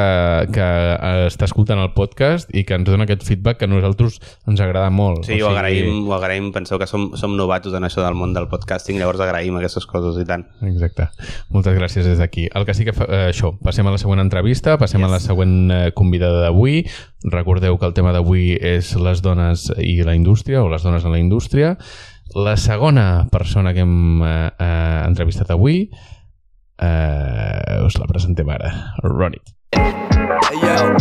que eh, està escoltant el podcast i que ens dona aquest feedback que a nosaltres ens agrada molt. Sí, ho agraïm, ho agraïm. Penseu que som, som novatos en això del món del podcasting, llavors agraïm aquestes coses i tant. Exacte. Moltes gràcies des d'aquí. El que sí que fa, eh, això, passem a la següent entrevista, passem yes. a la següent eh, convidada d'avui. Recordeu que el tema d'avui és les dones i la indústria, o les dones en la indústria. La segona persona que hem eh, eh, entrevistat avui eh, us la presentem ara. Ronit. Hey yo,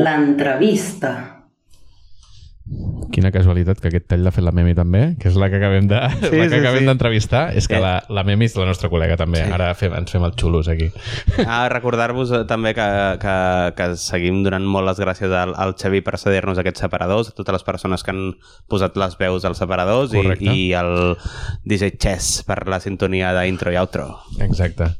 L'entrevista. Quina casualitat que aquest tall l'ha fet la Memi també, que és la que acabem de Sí, la que sí, acabem sí. d'entrevistar. És que Eh. la, la Memi és la nostra col·lega també. Sí. Ara fem, ens fem els xulos aquí. Ah, recordar-vos eh, també que, que, que seguim donant molt les gràcies al, al Xavi per cedir-nos aquests separadors, a totes les persones que han posat les veus als separadors i, Correcte. i al DJ Chess per la sintonia d'intro i outro. Exacte.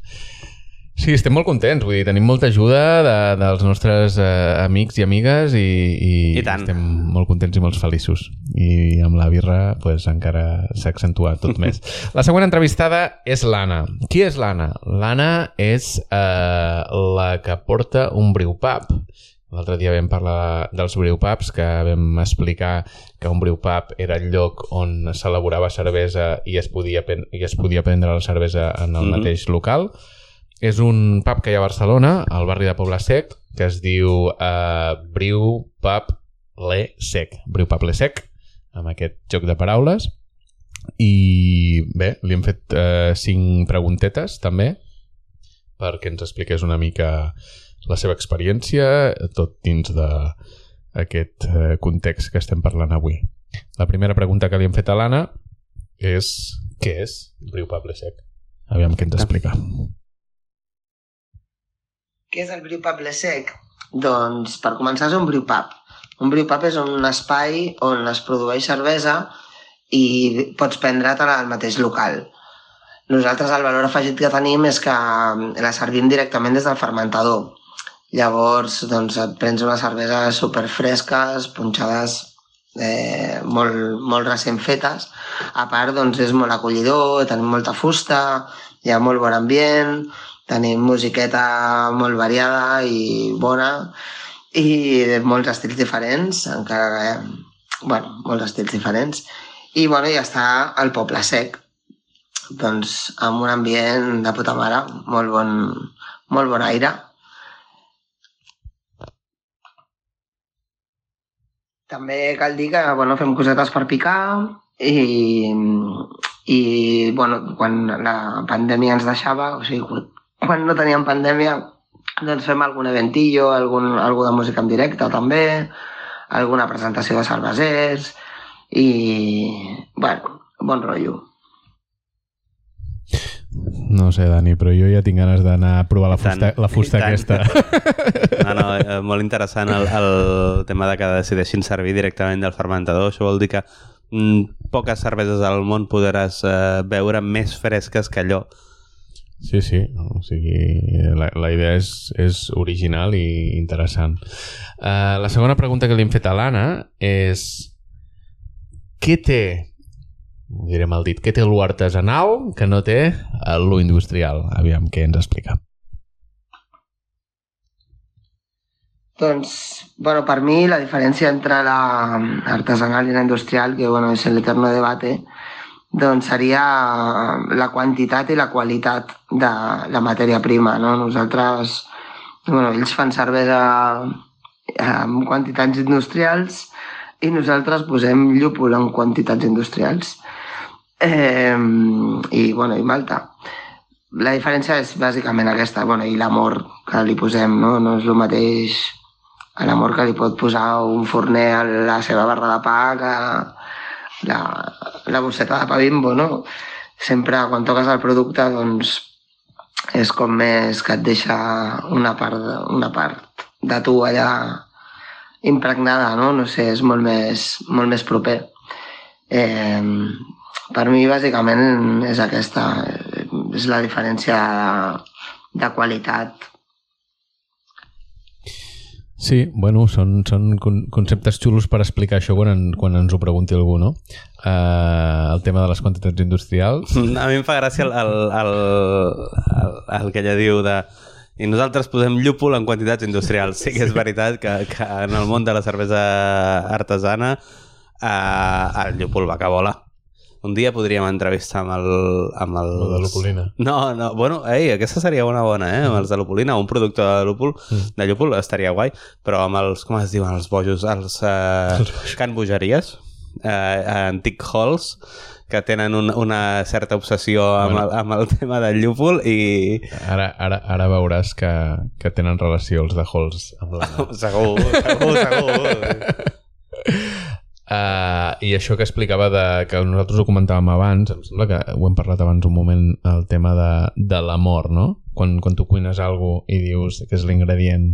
Sí, estem molt contents, vull dir, tenim molta ajuda de, dels nostres eh, amics i amigues i, i, I tant. estem molt contents i molt feliços. I amb la birra pues, encara s'accentua tot més. La següent entrevistada és l'Anna. Qui és l'Anna? L'Anna és eh, la que porta un brewpub. L'altre dia vam parlar dels brewpubs, que vam explicar que un brewpub era el lloc on s'elaborava cervesa i es podia, i es podia prendre la cervesa en el Mhm. mateix local. És un pub que hi ha a Barcelona, al barri de Poble Sec, que es diu uh, Briu Pub Le Sec. Briu Pub Le Sec, amb aquest joc de paraules. I bé, li hem fet uh, cinc preguntetes també perquè ens expliqués una mica la seva experiència, tot dins d'aquest uh, context que estem parlant avui. La primera pregunta que li hem fet a l'Anna és què és Briu Pub Le Sec? Aviam què ens explica. Què és el brewpub Le Sec? Doncs, per començar, és un brewpub. Un brewpub és un espai on es produeix cervesa i pots prendre-te-la al mateix local. Nosaltres el valor afegit que tenim és que la servim directament des del fermentador. Llavors, doncs, et prens unes cerveses superfresques, punxades eh, molt, molt recent fetes. A part, doncs, és molt acollidor, tenim molta fusta, hi ha molt bon ambient, tenim musiqueta molt variada i bona i de molts estils diferents, encara que, bueno, molts estils diferents. I, bueno, ja està el Poble Sec, doncs amb un ambient de puta mare, molt bon, molt bon aire. També cal dir que bueno, fem cosetes per picar i, i bueno, quan la pandèmia ens deixava, o sigui, quan- no teníem pandèmia, doncs fem algun eventillo, algun, algú de música en directe també, alguna presentació de cervesers i, bueno, bon rotllo. No sé, Dani, però jo ja tinc ganes d'anar a provar la I tant, fusta, la fusta aquesta. No, no, eh, molt interessant el, el tema de que decideixin servir directament del fermentador. Això vol dir que mm, poques cerveses al món podràs eh, veure més fresques que allò. Sí, sí, o sigui, la, la idea és, és original i interessant. Uh, la segona pregunta que li hem fet a l'Anna és què té, ho diré mal dit, què té lo artesanal que no té eh, lo industrial? Aviam què ens explica. Doncs, bueno, per mi la diferència entre la artesanal i la industrial, que bueno, és el eterno debate, doncs seria la quantitat i la qualitat de la matèria prima. No? Nosaltres, bueno, ells fan cervesa amb quantitats industrials i nosaltres posem llúpol en quantitats industrials. Eh, I, bueno, i malta. La diferència és bàsicament aquesta, bueno, i l'amor que li posem, no? No és el mateix l'amor que li pot posar un forner a la seva barra de pa que la, la bosseta de pa bimbo, no? Sempre quan toques el producte, doncs, és com més que et deixa una part, una part de tu allà impregnada, no? No sé, és molt més, molt més proper. Eh, per mi, bàsicament, és aquesta, és la diferència de, de qualitat Sí, bueno, són, són con- conceptes xulos per explicar això quan, en, quan ens ho pregunti algú, no? Uh, el tema de les quantitats industrials. A mi em fa gràcia el, el, el, el, el que ella diu de i nosaltres posem llúpol en quantitats industrials. Sí que és veritat que, que en el món de la cervesa artesana eh, el llúpol va que vola. Un dia podríem entrevistar amb el... Amb el de l'Opolina. No, no, bueno, ei, aquesta seria una bona, eh? Amb els de l'Opolina, un producte de lúpul, Mm. de llúpul estaria guai, però amb els, com es diuen, els bojos, els eh, can bogeries, eh, antic halls, que tenen un, una certa obsessió amb, Bueno. el, amb el tema del llúpul i Ara, ara, ara veuràs que, que tenen relació els de Halls amb l'Anna. segur, segur, segur. Uh, I això que explicava de, que nosaltres ho comentàvem abans, em sembla que ho hem parlat abans un moment, el tema de, de l'amor, no? Quan, quan tu cuines alguna i dius que és l'ingredient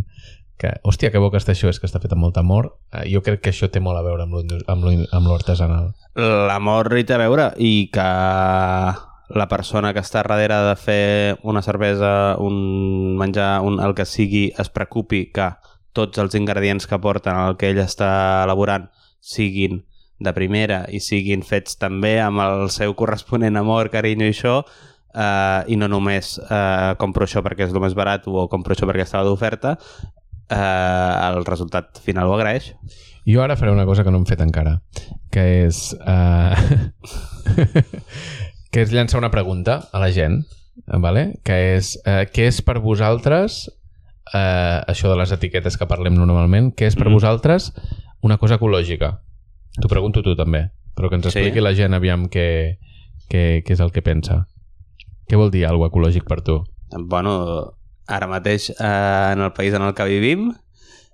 que, hòstia, que bo que està això, és que està fet amb molt amor, uh, jo crec que això té molt a veure amb lo, amb lo, amb lo artesanal. L'amor hi té a veure i que la persona que està darrere de fer una cervesa, un menjar, un, el que sigui, es preocupi que tots els ingredients que porten el que ell està elaborant siguin de primera i siguin fets també amb el seu corresponent amor, carinyo i això, eh, i no només eh, compro això perquè és el més barat o compro això perquè estava d'oferta, eh, el resultat final ho agraeix. Jo ara faré una cosa que no hem fet encara, que és... Uh, que és llançar una pregunta a la gent, vale? que és uh, què és per vosaltres uh, això de les etiquetes que parlem normalment, què és per Mhm. vosaltres una cosa ecològica? T'ho pregunto tu també, però que ens Sí. expliqui la gent aviam què, què, què és el que pensa. Què vol dir alguna ecològic per tu? bueno, ara mateix eh, en el país en el que vivim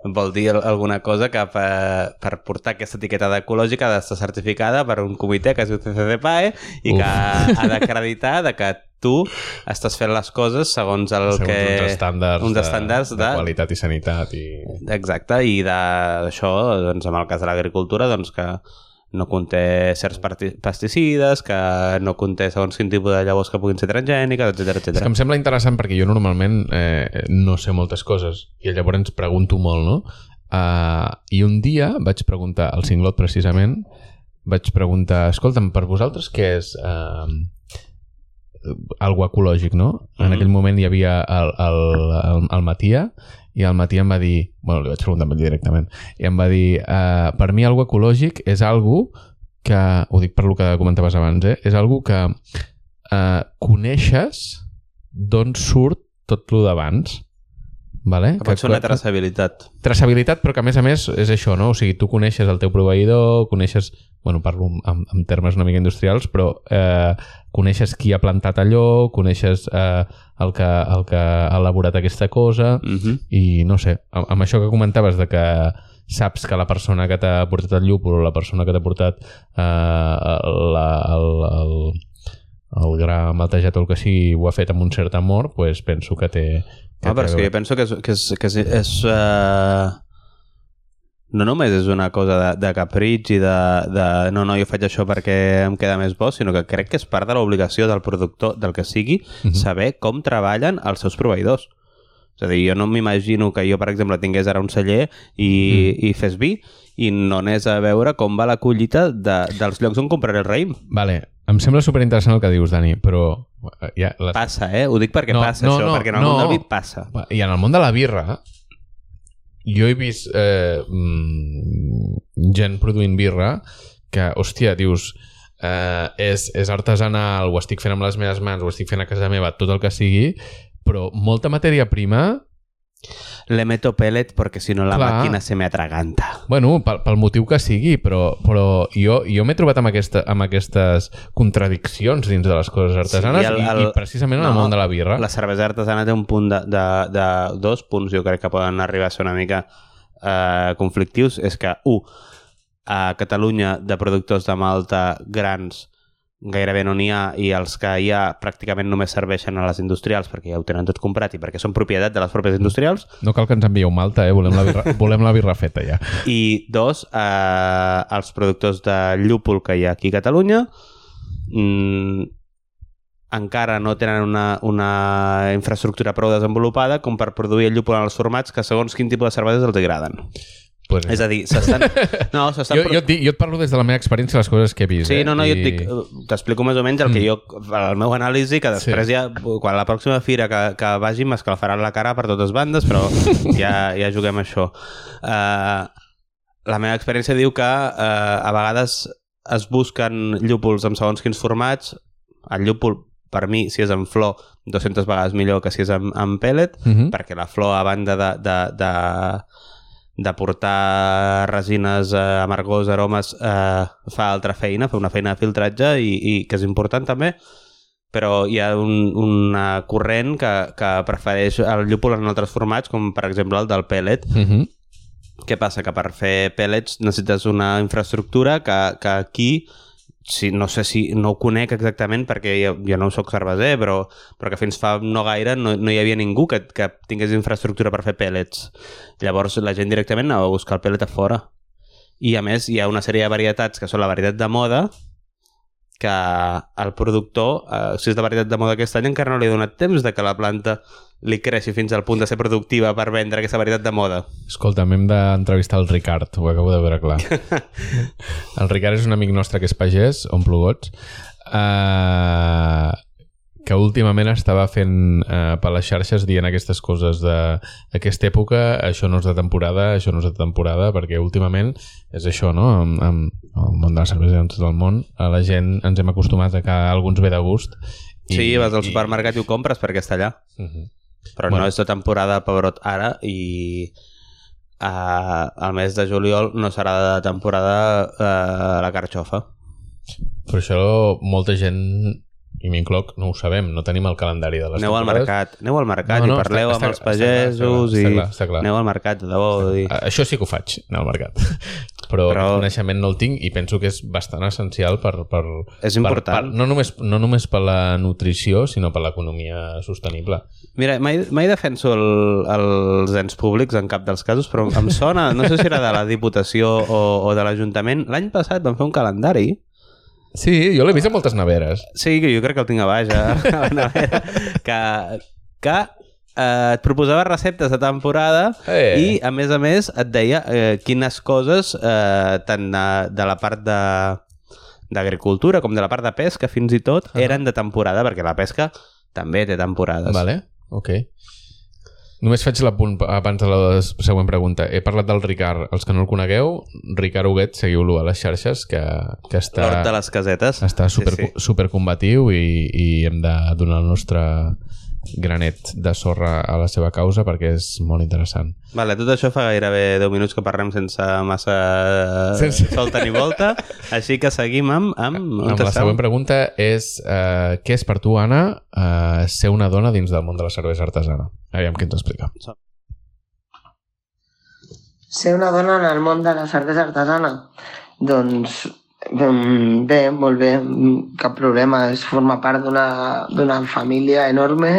vol dir al- alguna cosa que per, per portar aquesta etiqueta d'ecològica ha d'estar certificada per un comitè que es diu CCCPAE i Uf. que ha d'acreditar de que tu estàs fent les coses segons el Segons que... uns estàndards, uns de, estàndards de, de- qualitat i sanitat i... Exacte, i d'això, doncs, en el cas de l'agricultura, doncs que no conté certs pesticides, que no conté segons quin tipus de llavors que puguin ser transgèniques, etc És que etc. em sembla interessant perquè jo normalment eh, no sé moltes coses i llavors pregunto molt, no? Uh, I un dia vaig preguntar, al Cinglot precisament, vaig preguntar, escolta'm, per vosaltres què és uh, algo ecològic, no? En Mhm. aquell moment hi havia el, el, el, el Matia i el Matia em va dir, bueno, li vaig preguntar directament, i em va dir, uh, per mi algo ecològic és algo que, ho dic per lo que comentaves abans, eh? és algo que uh, coneixes d'on surt tot lo d'abans. Vale? Que pot ser una traçabilitat. traçabilitat, però que a més a més és això, no? O sigui, tu coneixes el teu proveïdor, coneixes, bueno, parlo en, en termes una mica industrials, però eh, coneixes qui ha plantat allò, coneixes eh, el, que, el que ha elaborat aquesta cosa, Mm -hmm. i no sé, amb, amb això que comentaves de que saps que la persona que t'ha portat el llúpol o la persona que t'ha portat eh, la, el, el, el gra maltejat o el que sigui ho ha fet amb un cert amor, pues penso que té... Que Ah, però és que jo penso que és, que és, que és, és uh... no només és una cosa de, de capritx i de, de no, no, jo faig això perquè em queda més bo, sinó que crec que és part de l'obligació del productor, del que sigui, Mhm. saber com treballen els seus proveïdors. És a dir, jo no m'imagino que jo, per exemple, tingués ara un celler i, Mm. i fes vi i no anés a veure com va la collita de, dels llocs on compraré el raïm. Vale, em sembla superinteressant el que dius, Dani, però... eh, Ja, les... Passa, eh? Ho dic perquè No, passa no, això, no, perquè en el no. món del vi passa. I en el món de la birra, jo he vist eh, mm, gent produint birra que, hòstia, dius, eh, és, és artesanal, ho estic fent amb les meves mans, ho estic fent a casa meva, tot el que sigui, però molta matèria prima, Le meto pellet porque si no la Clar. màquina se me atraganta. bueno, pel, pel motiu que sigui, però, però jo, jo m'he trobat amb, aquesta, amb aquestes contradiccions dins de les coses artesanes Sí, el- i, el- i precisament en el no, món de la birra. La cervesa artesana té un punt de, de, de dos punts, jo crec que poden arribar a ser una mica eh, conflictius. És que, un, a Catalunya de productors de malta grans gairebé no n'hi ha i els que hi ha pràcticament només serveixen a les industrials perquè ja ho tenen tot comprat i perquè són propietat de les pròpies industrials No cal que ens envieu malta, eh? volem, la birra, volem la birra feta ja. i dos, eh, els productors de llúpol que hi ha aquí a Catalunya mm, encara no tenen una, una infraestructura prou desenvolupada com per produir el llúpol en els formats que segons quin tipus de cerveses els agraden. Pues, És a dir, s'estan... No, s'estan... jo, jo, et dic, jo et parlo des de la meva experiència les coses que he vist. Sí, eh? no, no, jo et I- dic, t'explico més o menys el que Mm. jo, el meu anàlisi, que després ja, quan la pròxima fira que, que vagi m'escalfaran la cara per totes bandes, però ja, ja juguem això. Uh, la meva experiència diu que uh, a vegades es busquen llúpols amb segons quins formats. El llúpol, per mi, si és en flor, 200 vegades millor que si és en, en pellet, Mhm. perquè la flor, a banda de, de, de, de portar resines, eh, amargors, aromes, eh, fa altra feina, fa una feina de filtratge i, i que és important també, però hi ha un, una corrent que, que prefereix el llúpol en altres formats, com per exemple el del pellet. Mhm. Què passa? Que per fer pellets necessites una infraestructura que, que aquí si, no sé si no ho conec exactament perquè jo, jo no sóc cerveser, però, però que fins fa no gaire no, no hi havia ningú que, que tingués infraestructura per fer pellets. Llavors la gent directament anava a buscar el pellet a fora. I a més hi ha una sèrie de varietats que són la varietat de moda que el productor, eh, si és de varietat de moda aquest any, encara no li ha donat temps de que la planta li creixi fins al punt de ser productiva per vendre aquesta varietat de moda. Escolta, hem d'entrevistar el Ricard, ho acabo de veure clar. el Ricard és un amic nostre que és pagès, omple gots, uh, que últimament estava fent uh, per les xarxes dient aquestes coses de aquesta època, això no és de temporada, això no és de temporada, perquè últimament és això, no? Amb, amb el món de la cervesa i en tot el món, a la gent ens hem acostumat a que alguns ve de gust. I, sí, vas al supermercat i ho compres perquè està allà. Uh -huh. Però Bueno. no és de temporada de pebrot ara i uh, al mes de juliol no serà de temporada uh, la carxofa. Per això molta gent i m'incloc, no ho sabem, no tenim el calendari de les Aneu al mercat, aneu al mercat No, no, i parleu està- amb està- els està clar, pagesos està clar, i està clar, està clar. aneu al mercat, de debò. A- Això sí que ho faig, anar al mercat. Però, Però... Però- coneixement no el tinc i penso que és bastant essencial per... per És per, important. per, no, només, no només per la nutrició, sinó per l'economia sostenible. Mira, mai, mai defenso el, els ens públics en cap dels casos, però em sona, no sé si era de la Diputació o, o de l'Ajuntament, l'any passat van fer un calendari Sí, jo l'he vist a moltes neveres. Sí, que jo crec que el tinc a baix, a, la nevera, que, que eh, et proposava receptes de temporada Eh. i, a més a més, et deia eh, quines coses, eh, tant de, de la part de d'agricultura com de la part de pesca, fins i tot, Ah. eren de temporada, perquè la pesca també té temporades. Vale, ok. Només faig l'apunt abans de la següent pregunta. He parlat del Ricard. Els que no el conegueu, Ricard Huguet, seguiu-lo a les xarxes, que, que està... L'hort de les casetes. està super, Sí, sí. super combatiu i, i hem de donar el nostre granet de sorra a la seva causa perquè és molt interessant. Vale, tot això fa gairebé 10 minuts que parlem sense massa Sense- solta ni volta, així que seguim amb... amb, Amb la següent pregunta és uh, què és per tu, Anna, uh, ser una dona dins del món de la cervesa artesana? Aviam què ens explica. Ser una dona en el món de la cervesa artesana? Doncs bé, molt bé, cap problema. És formar part d'una família enorme,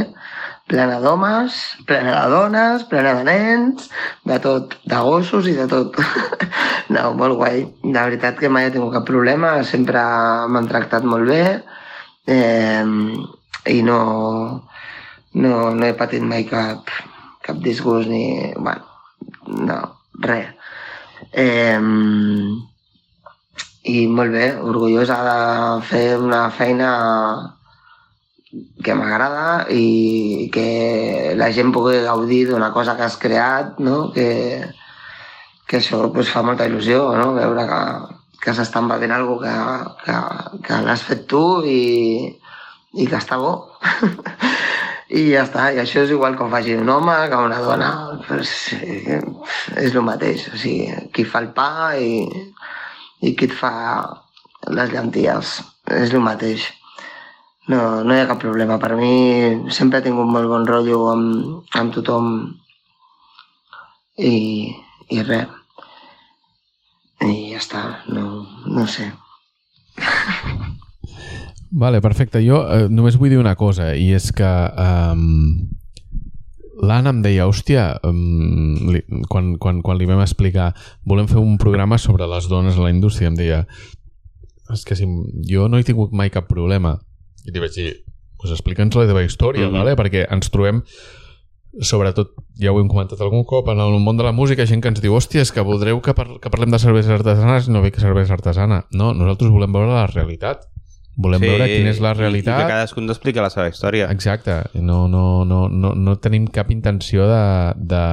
plena d'homes, plena de dones, plena de nens, de tot, de gossos i de tot. no, molt guai. De veritat que mai he tingut cap problema, sempre m'han tractat molt bé eh, i no, no, no he patit mai cap, cap disgust ni... Bueno, no, res. Eh, I molt bé, orgullosa de fer una feina que m'agrada i que la gent pugui gaudir d'una cosa que has creat, no? que, que això pues, fa molta il·lusió, no? veure que, que s'estampa fent alguna que, que, que l'has fet tu i, i que està bo. I ja està, i això és igual que ho faci un home, que una dona, pues, eh, és el mateix. O sigui, qui fa el pa i, i qui et fa les llenties, és el mateix. No, no hi ha cap problema. Per mi sempre he tingut molt bon rotllo amb, amb tothom i, i res. I ja està, no, no sé. Vale, perfecte. Jo eh, només vull dir una cosa, i és que um, l'Anna em deia, hòstia, um, li, quan, quan, quan li vam explicar volem fer un programa sobre les dones a la indústria, em deia, és que si, jo no he tingut mai cap problema. I li vaig dir, pues explica'ns la teva història, mm. -hmm. vale? perquè ens trobem sobretot, ja ho hem comentat algun cop, en el món de la música, gent que ens diu hòstia, és que voldreu que, par que parlem de cerveses artesanes i no ve que cervesa artesana. No, nosaltres volem veure la realitat. Volem sí, veure quina és la i- I, realitat. que cadascun explica la seva història. Exacte. No, no, no, no, no tenim cap intenció de, de,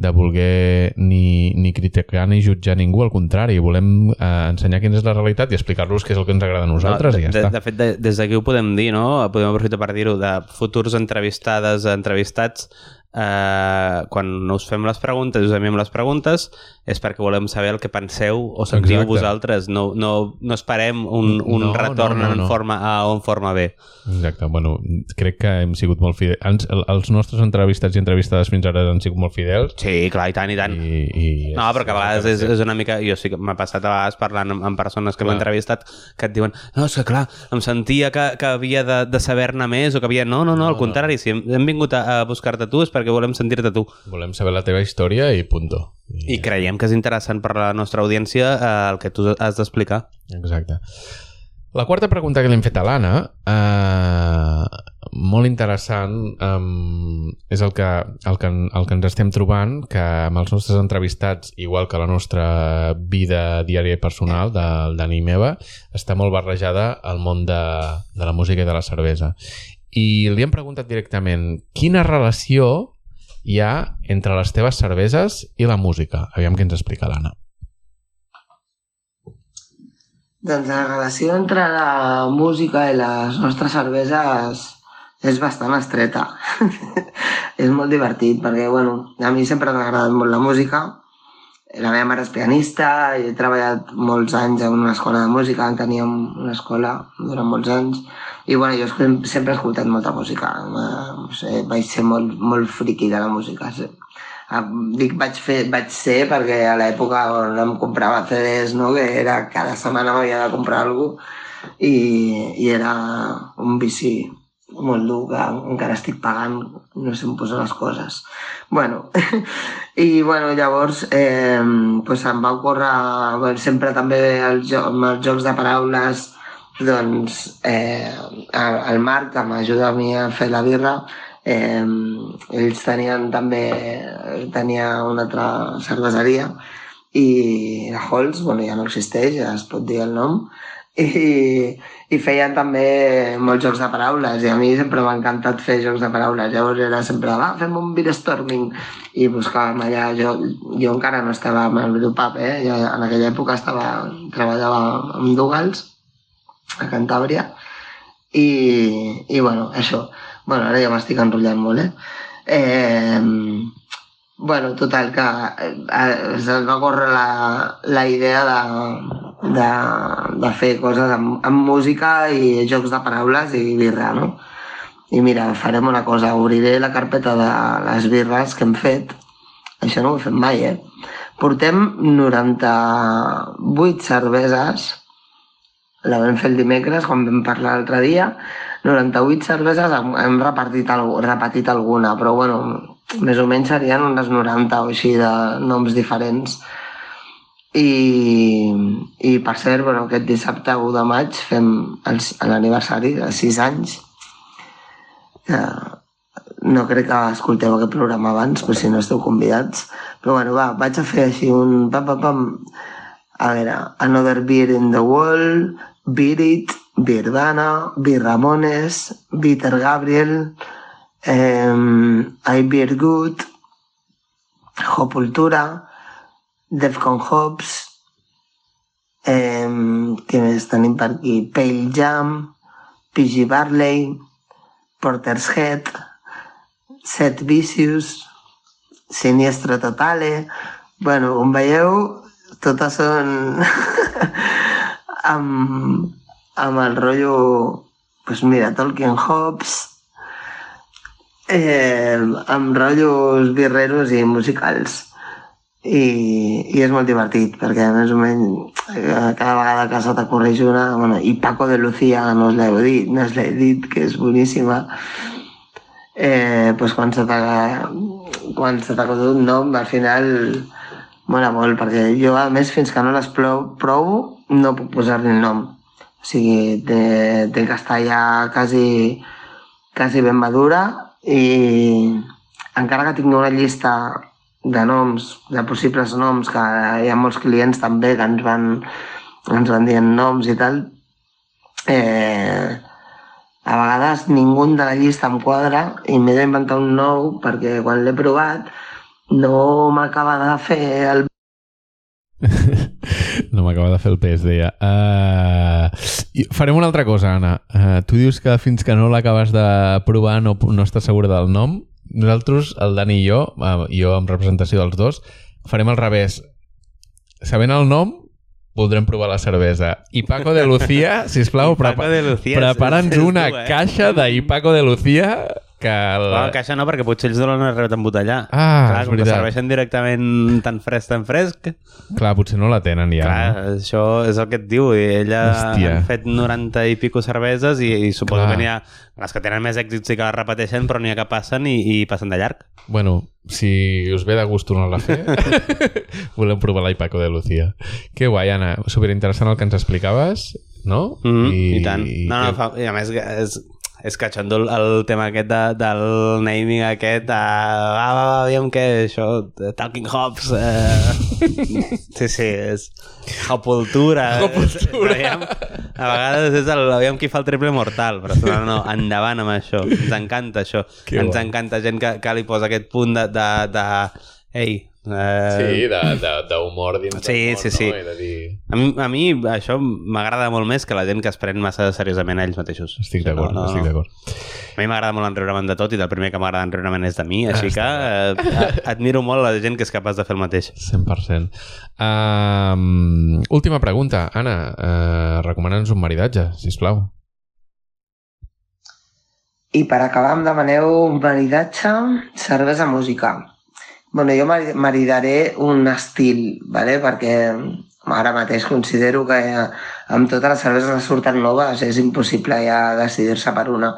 de voler ni, ni criticar ni jutjar ningú, al contrari, volem eh, ensenyar quina és la realitat i explicar-los què és el que ens agrada a nosaltres no, i ja de, està. de fet, de, des d'aquí ho podem dir, no? Podem aprofitar per dir-ho, de futurs entrevistades, entrevistats, eh, quan us fem les preguntes, us enviem les preguntes, és perquè volem saber el que penseu o sentiu Exacte. vosaltres. No, no, no esperem un, un No, retorn no, no, en no. forma A o en forma B. Exacte. Bueno, crec que hem sigut molt fidels. Ens, el- els nostres entrevistats i entrevistades fins ara han sigut molt fidels Sí, clar, i tant, i tant. i, i No, però que a vegades és, és una mica... Jo sí que m'ha passat a vegades parlant amb, amb persones que m'han entrevistat que et diuen no, és que clar, em sentia que, que havia de, de saber-ne més o que havia... No, no, no, al contrari, si hem, hem vingut a, a buscar-te tu és perquè volem sentir-te tu. volem saber la teva història i punto. I creiem que és interessant per a la nostra audiència eh, el que tu has d'explicar. Exacte. La quarta pregunta que li hem fet a l'Anna, eh, molt interessant, eh, és el que, el, que, el que ens estem trobant, que amb els nostres entrevistats, igual que la nostra vida diària i personal, del Dani i meva, està molt barrejada al món de, de la música i de la cervesa. I li hem preguntat directament quina relació hi ha entre les teves cerveses i la música. Aviam què ens explica l'Anna. Doncs la relació entre la música i les nostres cerveses és bastant estreta. és molt divertit perquè, bueno, a mi sempre m'ha agradat molt la música. La meva mare és pianista he treballat molts anys en una escola de música, teníem una escola durant molts anys i bueno, jo sempre he escoltat molta música. No sé, vaig ser molt, molt friqui de la música. Sí. Ah, Dic vaig, fer, vaig ser perquè a l'època on em comprava CDs, no? que era cada setmana m'havia de comprar alguna cosa i, i era un vici molt dur que encara estic pagant, no sé on posar les coses. Bueno, i bueno, llavors eh, pues em va ocórrer, bueno, sempre també el jo, amb els jocs de paraules, doncs eh, el el Marc, que m'ajuda a mi a fer la birra, eh, ells tenien també, tenia una altra cerveseria i la Halls, bueno, ja no existeix, ja es pot dir el nom, i, i feien també molts jocs de paraules i a mi sempre m'ha encantat fer jocs de paraules llavors era sempre, va, fem un brainstorming i buscàvem allà jo, jo encara no estava amb el Brewpub eh? jo en aquella època estava, treballava amb Dugals a Cantàbria i, i bueno, això bueno, ara ja m'estic enrotllant molt, eh? eh bueno, total, que eh, se'ns va córrer la, la idea de, de, de fer coses amb, amb música i jocs de paraules i birra, no? I mira, farem una cosa, obriré la carpeta de les birres que hem fet. Això no ho he fet mai, eh? Portem 98 cerveses, la vam fer el dimecres, quan vam parlar l'altre dia, 98 cerveses, hem, hem repartit, repetit alguna, però bueno, més o menys serien unes 90 o així de noms diferents. I, i per cert, bueno, aquest dissabte 1 de maig fem l'aniversari de 6 anys. Que no crec que escolteu aquest programa abans, però si no esteu convidats. Però bueno, va, vaig a fer així un... Pam, pam, pam. A veure, Another Beer in the Wall, Beat It, Beer Dana, Beer Ramones, Bitter Gabriel, eh, I Beer Good, Hopultura, Defcon Hops, eh, què més tenim per aquí? Pale Jam, PG Barley, Porter's Head, Set Vicious, Siniestra Totale... Bueno, com veieu, totes són amb, amb el rotllo, pues mira, Tolkien Hobbs, eh, amb rotllos birreros i musicals. I, i és molt divertit, perquè més o menys eh, cada vegada que se t'acorreix una... Bueno, I Paco de Lucía, no us l'heu dit, no us l'he dit, que és boníssima. Eh, pues quan se quan se t'ha un nom, al final mola molt, perquè jo, a més, fins que no les provo, no puc posar-li el nom. O sigui, té, té ja quasi, quasi ben madura i encara que tinc una llista de noms, de possibles noms, que hi ha molts clients també que ens van, ens van dient noms i tal, eh, a vegades ningú de la llista em quadra i m'he d'inventar un nou perquè quan l'he provat no m'acaba de fer el no m'acaba de fer el pes, deia. Uh, farem una altra cosa, Anna. Uh, tu dius que fins que no l'acabes de provar no, no estàs segura del nom. Nosaltres, el Dani i jo, uh, jo en representació dels dos, farem al revés. Sabent el nom, voldrem provar la cervesa. I Paco de Lucía, sisplau, prepa prepara'ns una tu, eh? caixa d'Ipaco de Lucía que... El... La caixa no, perquè potser ells donen rebet embotellar. Ah, Clar, és com que veritat. serveixen directament tan fresc, tan fresc... Clar, potser no la tenen ja. Clar, no? això és el que et diu. I ella Hòstia. ha fet 90 i pico cerveses i, i suposo Clar. que n'hi ha les que tenen més èxit sí que les repeteixen, però n'hi ha que passen i, i passen de llarg. Bueno, si us ve de gust tornar-la a fer, volem provar l'Ipaco de Lucía. Que guai, Anna. Superinteressant el que ens explicaves, no? Mm -hmm, I, I tant. i no, no, que- fa, I a més és, és catxondo el, el tema aquest de, del naming aquest uh, ah, va, va, aviam què, això de Talking Hops eh... sí, sí, és Hopultura Hopultura. aviam, a vegades és el, aviam qui fa el triple mortal però no, no, endavant amb això ens encanta això, Que ens guai. encanta gent que, que li posa aquest punt de, de, de ei, eh, Sí, d'humor dins Sí, del món, sí, sí. no? I de dir... a mi, a mi això m'agrada molt més que la gent que es pren massa seriosament a ells mateixos. Estic d'acord, No, no, estic d'acord. A mi m'agrada molt enriure'm de tot i del primer que m'agrada enriure'm és de mi, així Ah, que eh, a- admiro molt la gent que és capaç de fer el mateix. 100%. Um, última pregunta. Anna, uh, recomana'ns un maridatge, sisplau. I per acabar em demaneu un maridatge, cervesa, música. Bueno, jo mari- maridaré un estil, ¿vale? perquè ara mateix considero que eh, amb totes les cerveses que surten noves és impossible ja decidir-se per una.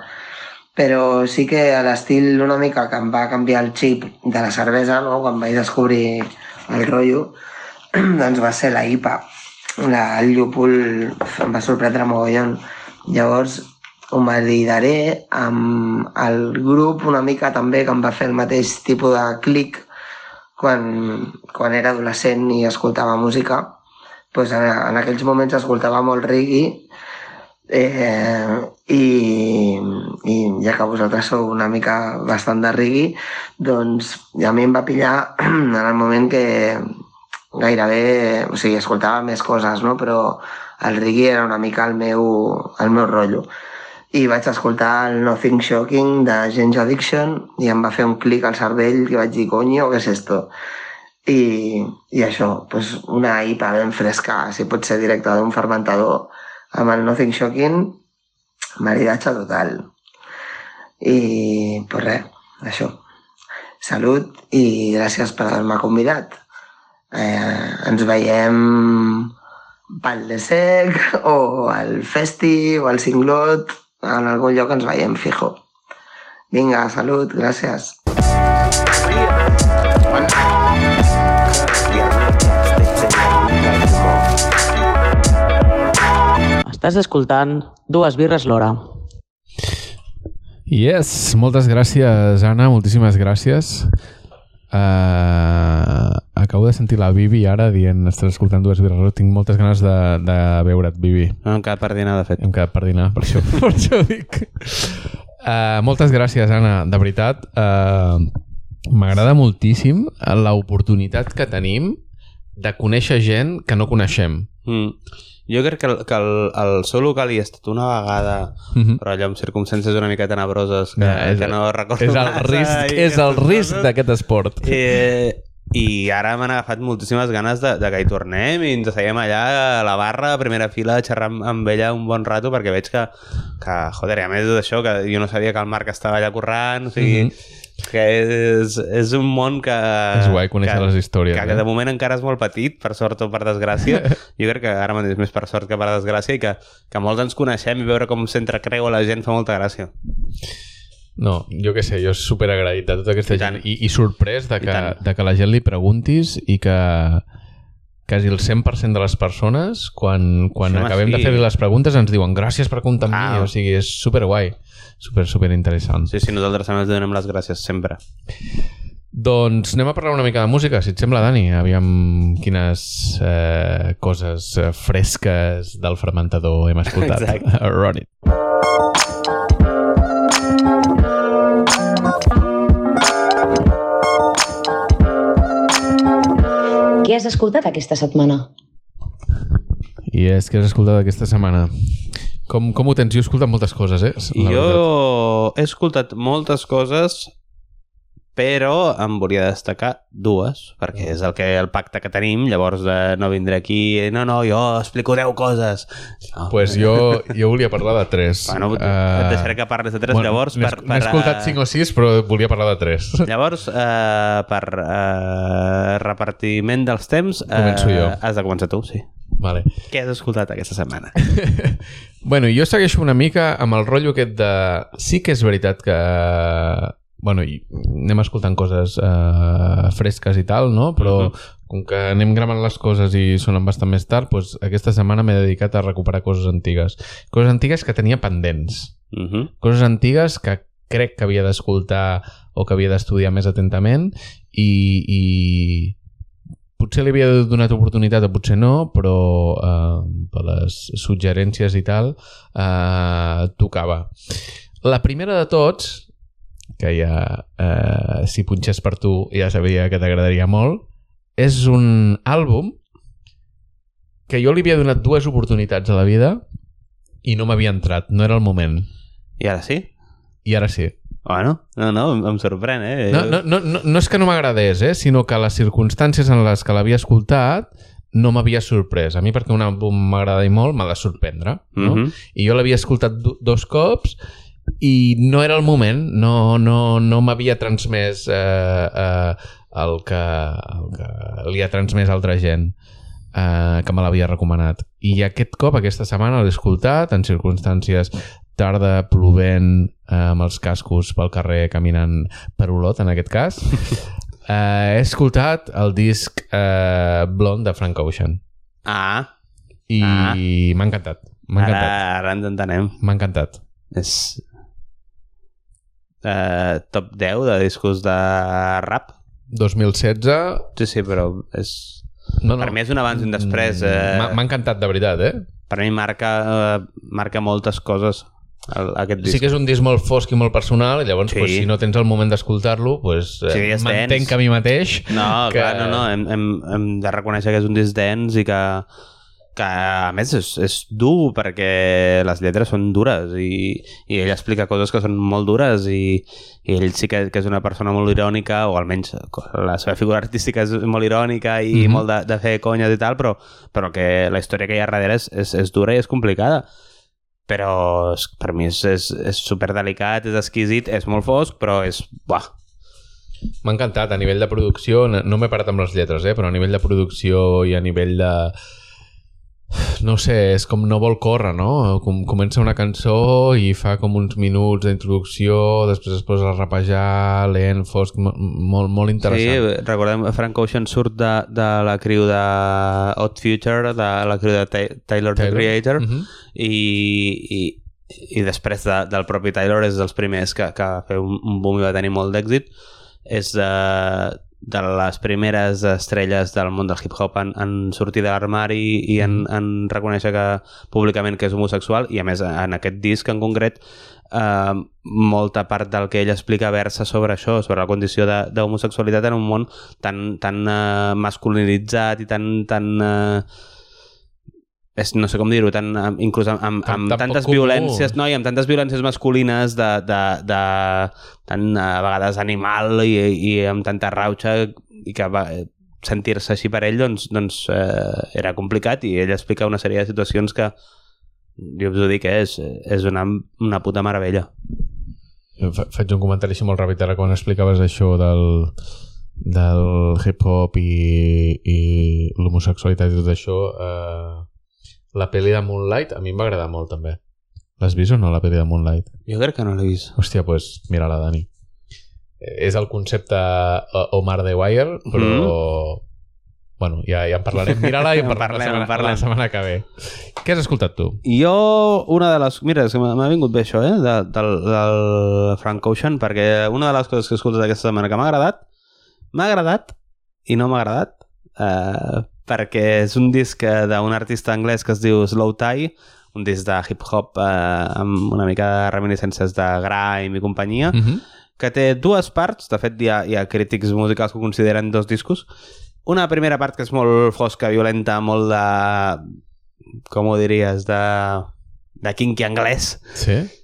Però sí que l'estil una mica que em va canviar el xip de la cervesa, no? quan vaig descobrir el rotllo, doncs va ser la IPA. La, el llúpol em va sorprendre mogollon. Llavors ho maridaré amb el grup una mica també que em va fer el mateix tipus de clic quan, quan era adolescent i escoltava música. Pues en, en aquells moments escoltava molt reggae eh, i, i ja que vosaltres sou una mica bastant de reggae, doncs a mi em va pillar en el moment que gairebé, o sigui, escoltava més coses, no? però el reggae era una mica el meu, el meu rotllo. I vaig escoltar el Nothing Shocking de Change Addiction i em va fer un clic al cervell que vaig dir, coño, què és esto? I, i això, pues una IPA ben fresca, si pot ser directa d'un fermentador, amb el Nothing Shocking, maridatge total. I, pues res, això. Salut i gràcies per haver-me convidat. Eh, ens veiem pel de sec o al festi o al cinglot, en algun lloc ens veiem fijo. Vinga, salut, gràcies. Estàs escoltant Dues birres l'hora. Yes, moltes gràcies, Anna, moltíssimes gràcies. Uh, acabo de sentir la Bibi ara dient estàs escoltant dues birres, tinc moltes ganes de, de veure't, Bibi. No hem quedat per dinar, de fet. Hem quedat per dinar, per això, per això ho dic. Uh, moltes gràcies, Anna, de veritat. Uh, M'agrada moltíssim l'oportunitat que tenim de conèixer gent que no coneixem. Mm. Jo crec que, el, que el, el seu local hi he estat una vegada, Mhm. però allò amb circumstàncies una mica tenebroses que, Ja, és- que no recordo És el massa risc, és el risc d'aquest esport. Eh, I ara m'han agafat moltíssimes ganes de, de que hi tornem i ens asseiem allà a la barra, a primera fila, a xerrar amb, amb ella un bon rato perquè veig que, que joder, a més d'això, que jo no sabia que el Marc estava allà currant, o sigui, Mhm. Que és, és un món que... És guai conèixer que, les històries, Que, que eh? de moment encara és molt petit, per sort o per desgràcia. jo crec que ara mateix és més per sort que per desgràcia i que, que molts ens coneixem i veure com s'entrecreu a la gent fa molta gràcia. No, jo què sé, jo super agraït de tota aquesta I gent tant. i, i sorprès de que, de que la gent li preguntis i que quasi el 100% de les persones quan, quan Sí, acabem de sí. fer les preguntes ens diuen gràcies per comptar amb Ah. mi, o sigui, és super guai super, super interessant. Sí, sí, nosaltres també els donem les gràcies sempre. Doncs anem a parlar una mica de música, si et sembla, Dani. Aviam quines eh, coses eh, fresques del fermentador hem escoltat. Exacte. Run it. Què has escoltat aquesta setmana? I és que has escoltat aquesta setmana. Com, com ho tens? Jo he escoltat moltes coses, eh? La veritat. Jo he escoltat moltes coses, però em volia destacar dues, perquè és el que el pacte que tenim, llavors de no vindré aquí, no, no, jo explico 10 coses. No. pues jo, jo volia parlar de tres. Bueno, Eh, et deixaré que parles de tres, llavors... N'he Per, n'he escoltat eh, cinc o sis, però volia parlar de tres. Llavors, eh, per eh, repartiment dels temps... Eh, Començo jo. Has de començar tu, sí. Vale. Què has escoltat aquesta setmana? Bueno, jo segueixo una mica amb el rotllo aquest de... Sí que és veritat que... Bueno, anem escoltant coses uh, fresques i tal, no? Però uh. -huh. com que anem gravant les coses i sonen bastant més tard, doncs aquesta setmana m'he dedicat a recuperar coses antigues. Coses antigues que tenia pendents. Uh -huh. Coses antigues que crec que havia d'escoltar o que havia d'estudiar més atentament i, i potser li havia donat oportunitat potser no, però eh, per les suggerències i tal eh, tocava. La primera de tots, que ja eh, si punxés per tu ja sabia que t'agradaria molt, és un àlbum que jo li havia donat dues oportunitats a la vida i no m'havia entrat, no era el moment. I ara sí? I ara sí. Bueno, no, no, em, em sorprèn, eh? No, no, no, no, no és que no m'agradés, eh? sinó que les circumstàncies en les que l'havia escoltat no m'havia sorprès. A mi perquè un àlbum m'agrada molt, m'ha de sorprendre. No? Mhm. I jo l'havia escoltat do dos cops i no era el moment, no, no, no m'havia transmès eh, eh, el, que, el que li ha transmès altra gent eh, que me l'havia recomanat. I aquest cop, aquesta setmana, l'he escoltat en circumstàncies tarda, plovent, eh, amb els cascos pel carrer caminant per Olot, en aquest cas. Eh, he escoltat el disc eh, Blonde de Frank Ocean Ah, i Ah. m'ha encantat. M'ha ara, encantat. ara ens entenem. M'ha encantat. És eh, top 10 de discos de rap. 2016... Sí, sí, però és... No, no. Per mi és un abans i un després. Mm, Eh, M'ha m'ha encantat, de veritat, eh? per mi marca, eh, marca moltes coses el, aquest disc. Sí que és un disc molt fosc i molt personal, i llavors, Sí. pues, si no tens el moment d'escoltar-lo, pues, eh, Sí, és m'entenc dens. a mi mateix No, que... clar, no, no, hem, hem, hem de reconèixer que és un disc dens i que, que a més és, és dur perquè les lletres són dures i, i ell explica coses que són molt dures i, i ell sí que, que és una persona molt irònica o almenys la seva figura artística és molt irònica i mm. -hmm. molt de, de fer conyes i tal però, però que la història que hi ha darrere és, és, és dura i és complicada però és, per mi és, és, és superdelicat, és exquisit, és molt fosc, però és... Buah, M'ha encantat, a nivell de producció, no no m'he parat amb les lletres, eh? però a nivell de producció i a nivell de... No sé, és com no vol córrer, no? Com, comença una cançó i fa com uns minuts d'introducció, després es posa a rapejar, lent, fosc, mo- molt, molt interessant. Sí, recordem, Frank Ocean surt de, de la criu de Odd Future, de la criu de Ta- Tyler, the Taylor? Creator, Mhm. i, i, i després de, del propi Taylor és dels primers que, que va fer un, un boom i va tenir molt d'èxit. És de, de les primeres estrelles del món del hip-hop en, en sortir de l'armari i en, en reconèixer que públicament que és homosexual. I a més en aquest disc en concret eh, molta part del que ell explica versa sobre això, sobre la condició de- d'homosexualitat en un món tan, tan eh, masculinitzat i tan, tan eh, és, no sé com dir-ho, tan, amb- inclús amb, amb, amb tan tantes comú. violències, no, i amb tantes violències masculines de, de, de tan a vegades animal i, i amb tanta rauxa i que va, sentir-se així per ell doncs, doncs eh, era complicat i ell explica una sèrie de situacions que jo us ho dic, eh, és, és una, una puta meravella. Fa- Faig un comentari així molt ràpid ara quan explicaves això del, del hip-hop i, i l'homosexualitat i tot això eh, la pel·li de Moonlight a mi em va agradar molt també l'has vist o no la pel·li de Moonlight? Jo crec que no l'he vist. Hòstia, doncs pues, mira-la Dani Eh, és el concepte eh, Omar de Wire però bueno, ja, ja en parlarem mira-la i en En parlarem, la, setmana, en parlem. la setmana que ve què has escoltat tu? Jo, una de les... Mira, és que m'ha m'ha vingut bé això, eh? De, del, del Frank Ocean, perquè una de les coses que he escoltat aquesta setmana que m'ha agradat, m'ha agradat i no m'ha agradat, eh, perquè és un disc d'un artista anglès que es diu Slow Tie, un disc de hip-hop eh, amb una mica de reminiscències de grime i companyia, Mm -hmm. que té dues parts, de fet hi ha, hi ha crítics musicals que ho consideren dos discos. Una primera part que és molt fosca, violenta, molt de... com ho diries? De, de kinky anglès, Sí?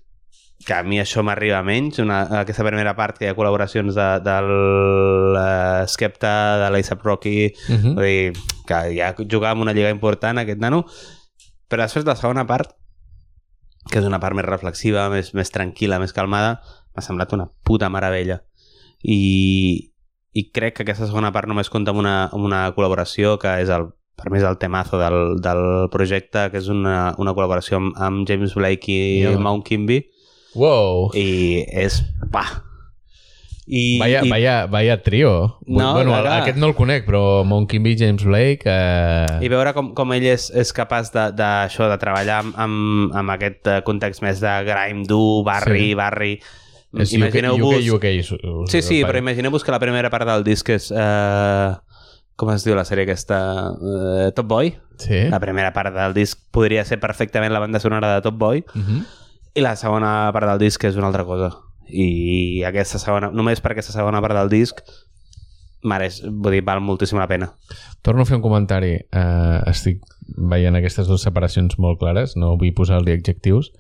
Que a mi això m'arriba menys. Una, aquesta primera part que hi ha col·laboracions de, del uh, Skepta, de l'Aesop Rocky, Mm -hmm. Vull dir, que ja jugava en una lliga important aquest nano, però després la segona part, que és una part més reflexiva, més, més tranquil·la, més calmada, m'ha semblat una puta meravella. I, I crec que aquesta segona part només compta amb una, amb una col·laboració que és el per mi és el temazo del, del projecte, que és una, una col·laboració amb, amb James Blake i Yeah. Mount Kimby, Wow! i és... Pa! I, Vaya, i, vaya, vaya trio. No, bueno, clar. aquest no el conec, però Monkey B, James Blake... Eh... I veure com, com ell és, és capaç de, de, això, de treballar amb, amb, amb aquest eh, context més de grime dur, barri, Sí. barri... És Imagineu-vos... UK, UK, UK, UK, Sí, sí, però imagineu-vos que la primera part del disc és... Eh, com es diu la sèrie aquesta? Eh, Top Boy. Sí. La primera part del disc podria ser perfectament la banda sonora de Top Boy Uh -huh. I la segona part del disc és una altra cosa. I aquesta segona, només per aquesta segona part del disc mereix, vull dir, val moltíssim la pena. Torno a fer un comentari. Uh, estic veient aquestes dues separacions molt clares, no vull posar-li adjectius.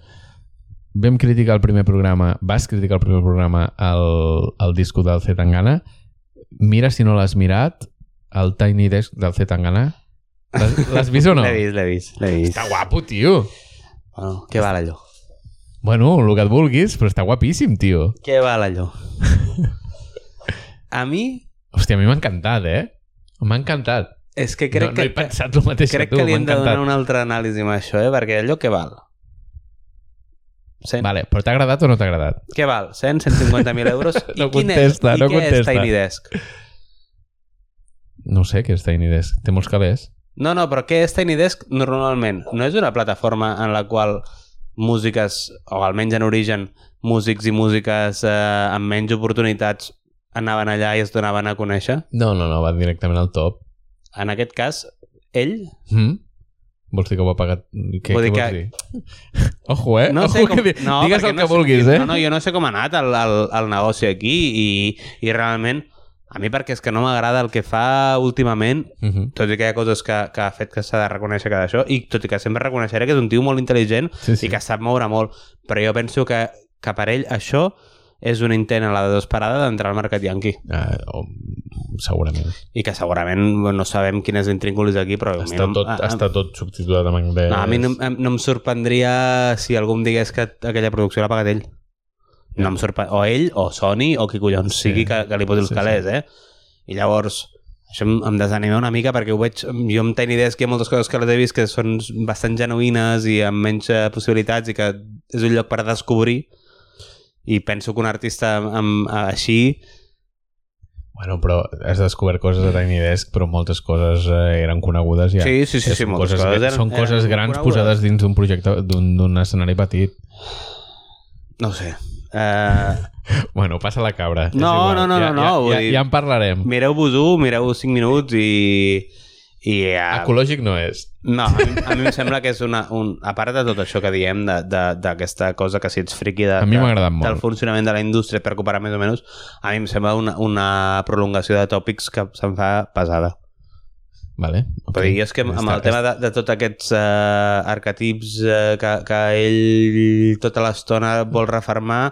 Vam criticar el primer programa, vas criticar el primer programa el, el disco del Zetangana. Mira si no l'has mirat, el Tiny Desk del Zetangana. L'has l'has vist o no? L'he vist, l'he vist, vist. Està guapo, tio. Bueno, què val allò? Bueno, el que et vulguis, però està guapíssim, tio. Què val allò? a mi Hòstia, a mi m'ha encantat, eh? M'ha encantat. és que crec no, que, no he pensat el mateix crec que tu, que li hem de donar una altra anàlisi amb això, eh? perquè allò què val? 100, Vale, però t'ha agradat o no t'ha agradat? Què val? 100, 150.000 euros? No I quin contesta, és, no i què contesta. és Tiny Desk? No sé què és Tiny Desk. Té molts calés. No, no, però què és Tiny Desk normalment? No és una plataforma en la qual músiques, o almenys en origen, músics i músiques eh, amb menys oportunitats anaven allà i es donaven a conèixer? No, no, no, va directament al top. En aquest cas, ell Mm? Vols dir que ho ha pagat? Què, Vull què vols que- dir? Ojo, eh? No Ojo sé com... que no, digues el no que sé- vulguis, eh? No, no, jo no sé com ha anat el, el, el negoci aquí i, i realment A mi perquè és que no m'agrada el que fa últimament, Uh -huh. tot i que hi ha coses que, que ha fet que s'ha de reconèixer que d'això, i tot i que sempre reconeixeré que és un tio molt intel·ligent Sí, sí. i que sap moure molt, però jo penso que, que per ell això és un intent a la desesperada d'entrar al mercat yanqui Uh, o, segurament. i que segurament no sabem quin és l'intríngulis aquí però Està no, tot, a, a, està tot subtitulat en anglès. no, a mi no, no em sorprendria si algú em digués que aquella producció l'ha pagat ell no em sorpre... o ell, o Sony, o qui collons Sí. sigui que, que li posi els Sí, sí, calés, eh? I llavors, això em, em desanima una mica perquè ho veig... Jo em tenc idees que hi ha moltes coses que les he vist que són bastant genuïnes i amb menys eh, possibilitats i que és un lloc per descobrir i penso que un artista amb, amb, així Bueno, però has descobert coses a Tiny Desk, però moltes coses eh, eren conegudes ja. Sí, sí, sí, sí, són moltes coses, coses eren- són coses eren grans conegudes. posades dins d'un projecte, d'un d'un escenari petit. no sé uh, Bueno, passa la cabra. No, igual. no, no, ja, no, no, ja, ja, dir- ja en parlarem. mireu-vos-ho, mireu 5 minuts i i uh, Ecològic no és. No, a mi, a mi em sembla que és una... Un, a part de tot això que diem, d'aquesta cosa que si ets friqui de, A mi de- molt. del funcionament de la indústria per recuperar més o menys, a mi em sembla una, una prolongació de tòpics que se'm fa pesada. Vale, Okay. Dir, jo és que amb el tema de, de tots aquests uh, arquetips uh, que, que ell tota l'estona vol refermar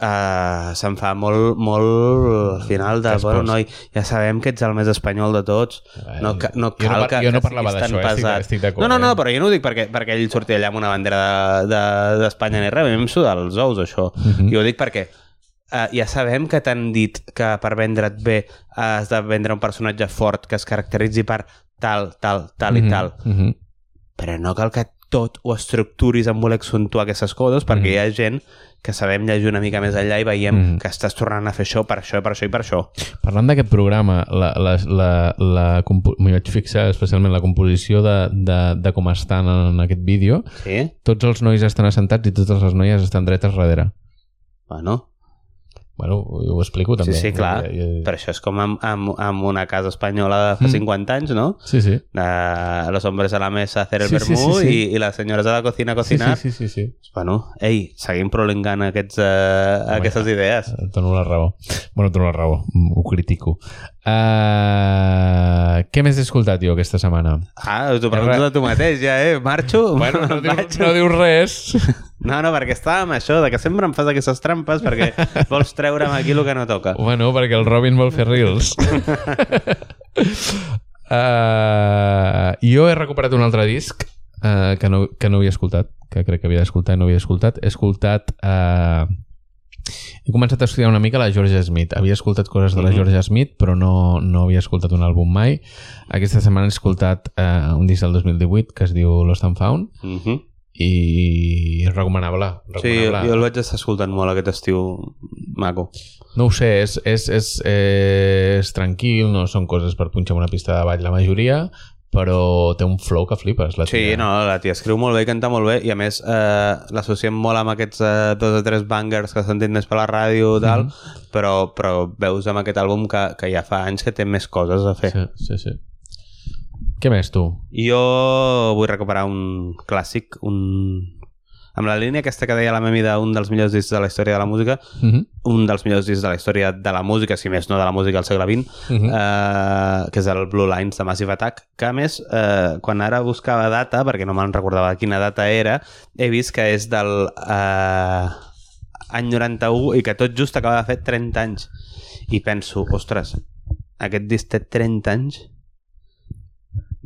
uh, se'n fa molt, molt al final de, bueno, noi, ja sabem que ets el més espanyol de tots, no, ca, no jo cal no, par- que, jo no que parlava siguis tan eh? estic, pesat. estic. No, no, no, eh? però jo no ho dic perquè, perquè ell surti allà amb una bandera d'Espanya de, d'Espanya ni res, a mi em suda els ous, això. Mhm. I ho dic perquè uh, ja sabem que t'han dit que per vendre't bé has de vendre un personatge fort que es caracteritzi per tal, tal, tal i Mhm, tal, mhm. però no cal que tot ho estructuris en voler accentuar aquestes coses perquè Mhm. hi ha gent que sabem llegir una mica més enllà i veiem Mhm. que estàs tornant a fer això per això, per això i per això. Parlant d'aquest programa, la, la, la, la, m'hi vaig fixar especialment la composició de, de, de com estan en aquest vídeo. Sí? Tots els nois estan assentats i totes les noies estan dretes darrere. Bueno, Bueno, ho, ho explico també. sí, sí, clar. Ja, ja, Però això és com amb, amb, amb una casa espanyola de fa Mm. 50 anys, no? Sí, sí. Uh, los hombres a la mesa a hacer el Sí, sí, vermú sí, sí. I, i les senyores a la cocina a Sí, cocinar. sí, sí, sí, sí. Bueno, ei, seguim prolongant aquests, uh, aquestes idees. Et dono la raó. Bueno, et dono la raó. Mm, Ho critico. Uh, què més he escoltat jo aquesta setmana? Ah, t'ho pregunto de tu mateix, ja, eh? Marxo? Bueno, no, diu, no dius res. No, no, perquè estàvem això, de que sempre em fas aquestes trampes perquè vols treure'm aquí el que no toca. Bueno, perquè el Robin vol fer reels. uh, jo he recuperat un altre disc uh, que, no, que no havia escoltat, que crec que havia d'escoltar i no havia escoltat. He escoltat... Uh, he començat a estudiar una mica la Georgia Smith. Havia escoltat coses de la Mhm. Georgia Smith, però no, no havia escoltat un àlbum mai. Aquesta setmana he escoltat uh, un disc del 2018 que es diu Lost and Found Uh -huh. i és recomanable. Sí, jo, recomanable. el vaig estar escoltant molt aquest estiu maco. No ho sé, és, és, és, és tranquil, no són coses per punxar una pista de ball la majoria, però té un flow que flipes. La Sí, tia. no, la tia escriu molt bé i canta molt bé i a més eh, l'associem molt amb aquests eh, dos o tres bangers que s'han dit més per la ràdio i tal, Mhm. però, però veus amb aquest àlbum que, que ja fa anys que té més coses a fer. Sí, sí, sí. Què més, tu? Jo vull recuperar un clàssic, un... amb la línia aquesta que deia la Memi d'un dels millors discs de la història de la música, Uh -huh. un dels millors discs de la història de la música, si més no de la música del segle XX, Uh -huh. eh, que és el Blue Lines de Massive Attack, que a més, eh, quan ara buscava data, perquè no me'n recordava quina data era, he vist que és del eh, any 91 i que tot just acaba de fer 30 anys. I penso, ostres, aquest disc té 30 anys?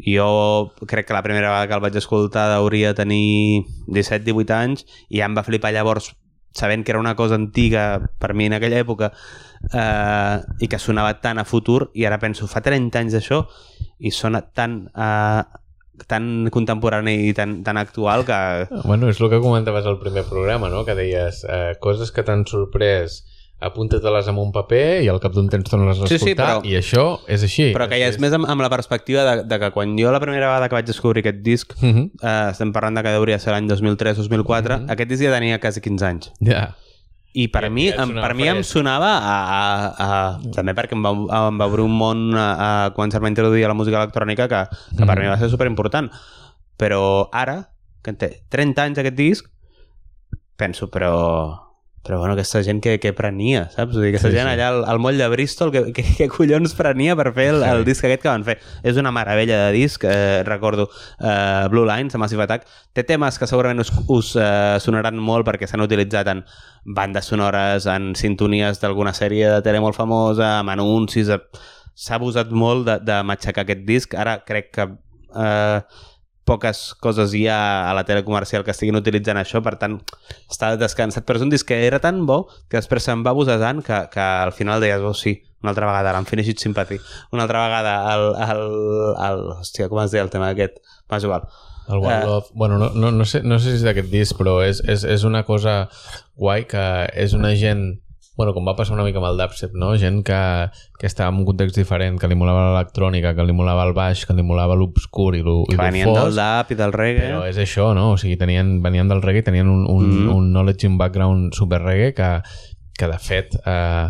Jo crec que la primera vegada que el vaig escoltar hauria de tenir 17-18 anys i ja em va flipar llavors sabent que era una cosa antiga per mi en aquella època eh, i que sonava tan a futur i ara penso, fa 30 anys d'això i sona tan eh, tan contemporani i tan, tan actual que... Bueno, és el que comentaves al primer programa, no? Que deies eh, coses que t'han sorprès apunta-te-les amb un paper i al cap d'un temps tornes a Sí, escoltar sí, però- i això és així. Però que ja és més amb, amb la perspectiva de, de que quan jo la primera vegada que vaig descobrir aquest disc Uh -huh. eh, estem parlant de que hauria ser l'any 2003-2004 Mhm. aquest disc ja tenia quasi 15 anys Ja. i per Ja- mi, ja em, per mi em sonava a, a, a, també perquè em va, em va obrir un món a, a, quan se'm va introduir a la música electrònica que, que per Mhm. mi va ser superimportant però ara, que té 30 anys aquest disc penso, però però bueno, aquesta gent que, que prenia, saps? Vull dir, aquesta Sí, gent sí. allà al, al moll de Bristol, que, que, que collons prenia per fer el, Sí. el disc aquest que van fer? És una meravella de disc, eh, recordo eh, Blue Lines, de Massive Attack. Té temes que segurament us, us eh, sonaran molt perquè s'han utilitzat en bandes sonores, en sintonies d'alguna sèrie de tele molt famosa, amb anuncis... eh, S'ha abusat molt de, de matxacar aquest disc. Ara crec que eh, poques coses hi ha a la tele comercial que estiguin utilitzant això, per tant, està descansat. Però és un disc que era tan bo que després se'n va abusar tant que, que al final deies, oh sí, una altra vegada, l'Unfinished Sympathy, una altra vegada el, el, el, hòstia, com es deia el tema aquest? Va, és igual. El One Eh. Love. Bueno, no, no, no, sé, no sé si és d'aquest disc, però és, és, és una cosa guai que és una gent bueno, com va passar una mica amb el dubstep, no? Gent que, que estava en un context diferent, que li molava l'electrònica, que li molava el baix, que li molava l'obscur i lo, i Que lo venien del fos. dap i del reggae. Però és això, no? O sigui, tenien, venien del reggae, tenien un, un, mm. un knowledge and background super reggae que, que de fet, eh,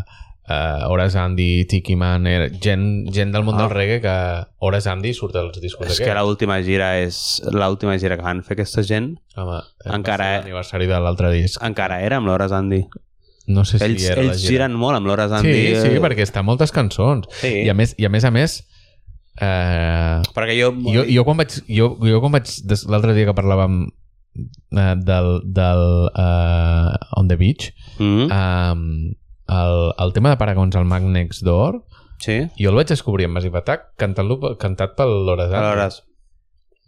eh, Horace Andy, Tiki Man, era gent, gent del món Ah. del reggae que Horace Andy surt als discos és que l'última gira és l'última gira que van fer aquesta gent Home, encara, l'aniversari de l'altre disc. encara era amb l'Hores Andy. No sé si ells era ells gira. giren molt amb l'Hores Andy. Sí, sí, eh, perquè està moltes cançons. Sí. I a més, i a més, a més eh, Perquè jo... jo, jo quan vaig, jo, jo quan vaig l'altre dia que parlàvem eh, del, del uh, On the Beach Mm, um, el, el tema de Paragons al Mag Next Door sí. jo el vaig descobrir en Massive Attack cantant-lo cantat pel Loras Aleshores,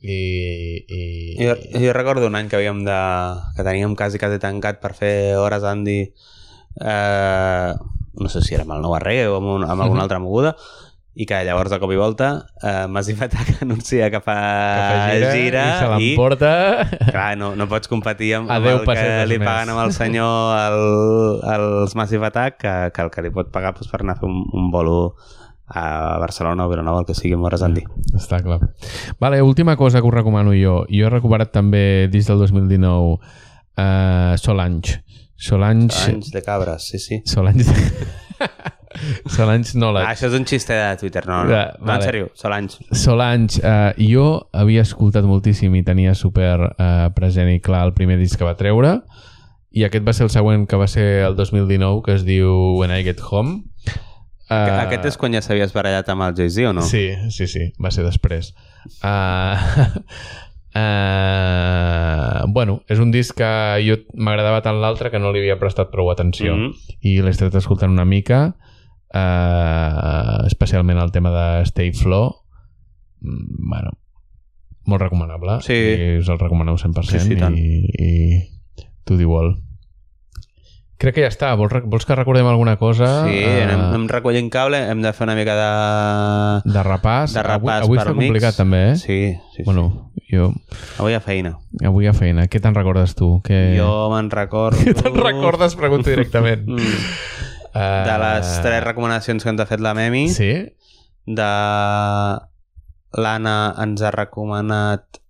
i, i, jo, jo recordo un any que havíem de... que teníem quasi quasi tancat per fer Hores Andy eh, no sé si era amb el Nou Arreu o amb, un, amb alguna Mhm. altra moguda i que llavors de cop i volta eh, Massive Attack anuncia que fa, que fa gira, gira i se l'emporta clar, no, no pots competir amb, amb el que li més. paguen amb el senyor el, els Massive Attack que, que el que li pot pagar doncs, per anar a fer un, un bolo a Barcelona o Vilanova, el que sigui amb Hores Andy. Està clar. Vale, última cosa que us recomano jo. Jo he recuperat també dins del 2019 uh, Solange. Solange... Anys de cabres, sí, sí. Solange... Solange no la... Ah, això és un xiste de Twitter, no, no. Ja, no, vale. en sèrio, Solange. Solange, uh, jo havia escoltat moltíssim i tenia super uh, present i clar el primer disc que va treure i aquest va ser el següent que va ser el 2019 que es diu When I Get Home Uh, Aquest és quan ja s'havies barallat amb el Jay-Z o no? Sí, sí, sí, va ser després. Uh, uh, bueno, és un disc que jo m'agradava tant l'altre que no li havia prestat prou atenció. Mhm. I l'he estat escoltant una mica, uh, especialment el tema de Stay Flow. Mm, Bueno, molt recomanable. Sí. I us el recomaneu 100%. Sí, sí, tant. I, i to the wall. Crec que ja està. Vols, vols que recordem alguna cosa? Sí, anem, anem recollint cable, hem de fer una mica de... de repàs. de repàs avui, avui per està mix. complicat també, eh? Sí, sí, Bueno, jo sí. Avui hi ha feina. avui a feina. Què te'n recordes tu? Que... Jo me'n recordo... Què te'n recordes? Pregunto directament. Mm. Uh, De les tres recomanacions que ens ha fet la Memi, Sí? de l'Anna ens ha recomanat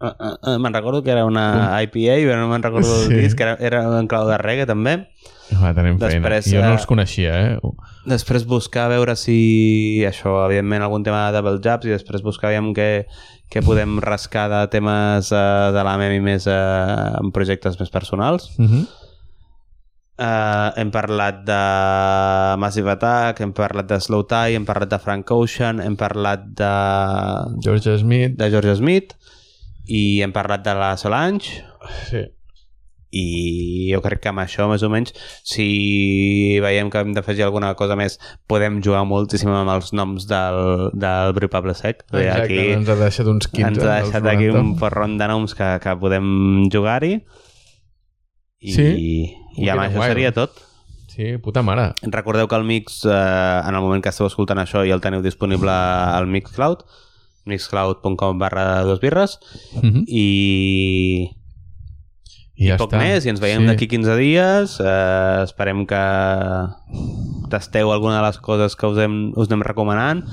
uh, uh, uh, me'n recordo que era una IPA però no me'n recordo Sí. el disc que era, era en clau de reggae també Va, tenim feina. Després, Jo no els coneixia, eh? després buscar a veure si això, evidentment algun tema de double jabs i després buscar aviam què, què podem rascar de temes uh, de la Memi més uh, en projectes més personals Uh -huh. Uh, hem parlat de Massive Attack, hem parlat de Slow Tie, hem parlat de Frank Ocean, hem parlat de, George Smith. de George Smith i hem parlat de la Solange Sí. i jo crec que amb això més o menys si veiem que hem d'afegir alguna cosa més podem jugar moltíssim amb els noms del, del Bru Pablo Sec Exacte, ens ha deixat uns 15. ens ha deixat aquí 90. un porron de noms que, que podem jugar-hi i, Sí? i amb Wicked això Wild. seria tot Sí, puta mare. Recordeu que el mix, eh, en el moment que esteu escoltant això, ja el teniu disponible al Mixcloud, mixcloud.com barra dos birres, Uh -huh. i, I, i ja poc està. més, i ens veiem Sí. d'aquí 15 dies. Eh, esperem que tasteu alguna de les coses que us, hem, us anem recomanant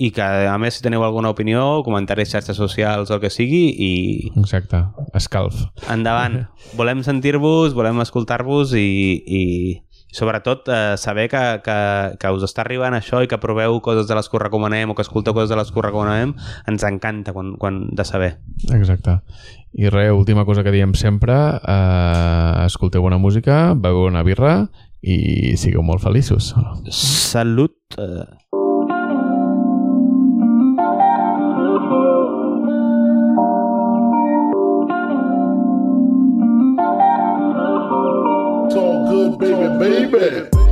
i que, a més, si teniu alguna opinió, comentaris, xarxes socials, el que sigui, i Exacte. Escalf. endavant. Volem sentir-vos, volem escoltar-vos i, i, Sobretot eh, saber que, que, que us està arribant això i que proveu coses de les que us recomanem o que escolteu coses de les que us recomanem, ens encanta quan, quan de saber. Exacte. I res, última cosa que diem sempre, eh, escolteu bona música, beveu una birra i sigueu molt feliços. Salut! Baby, baby.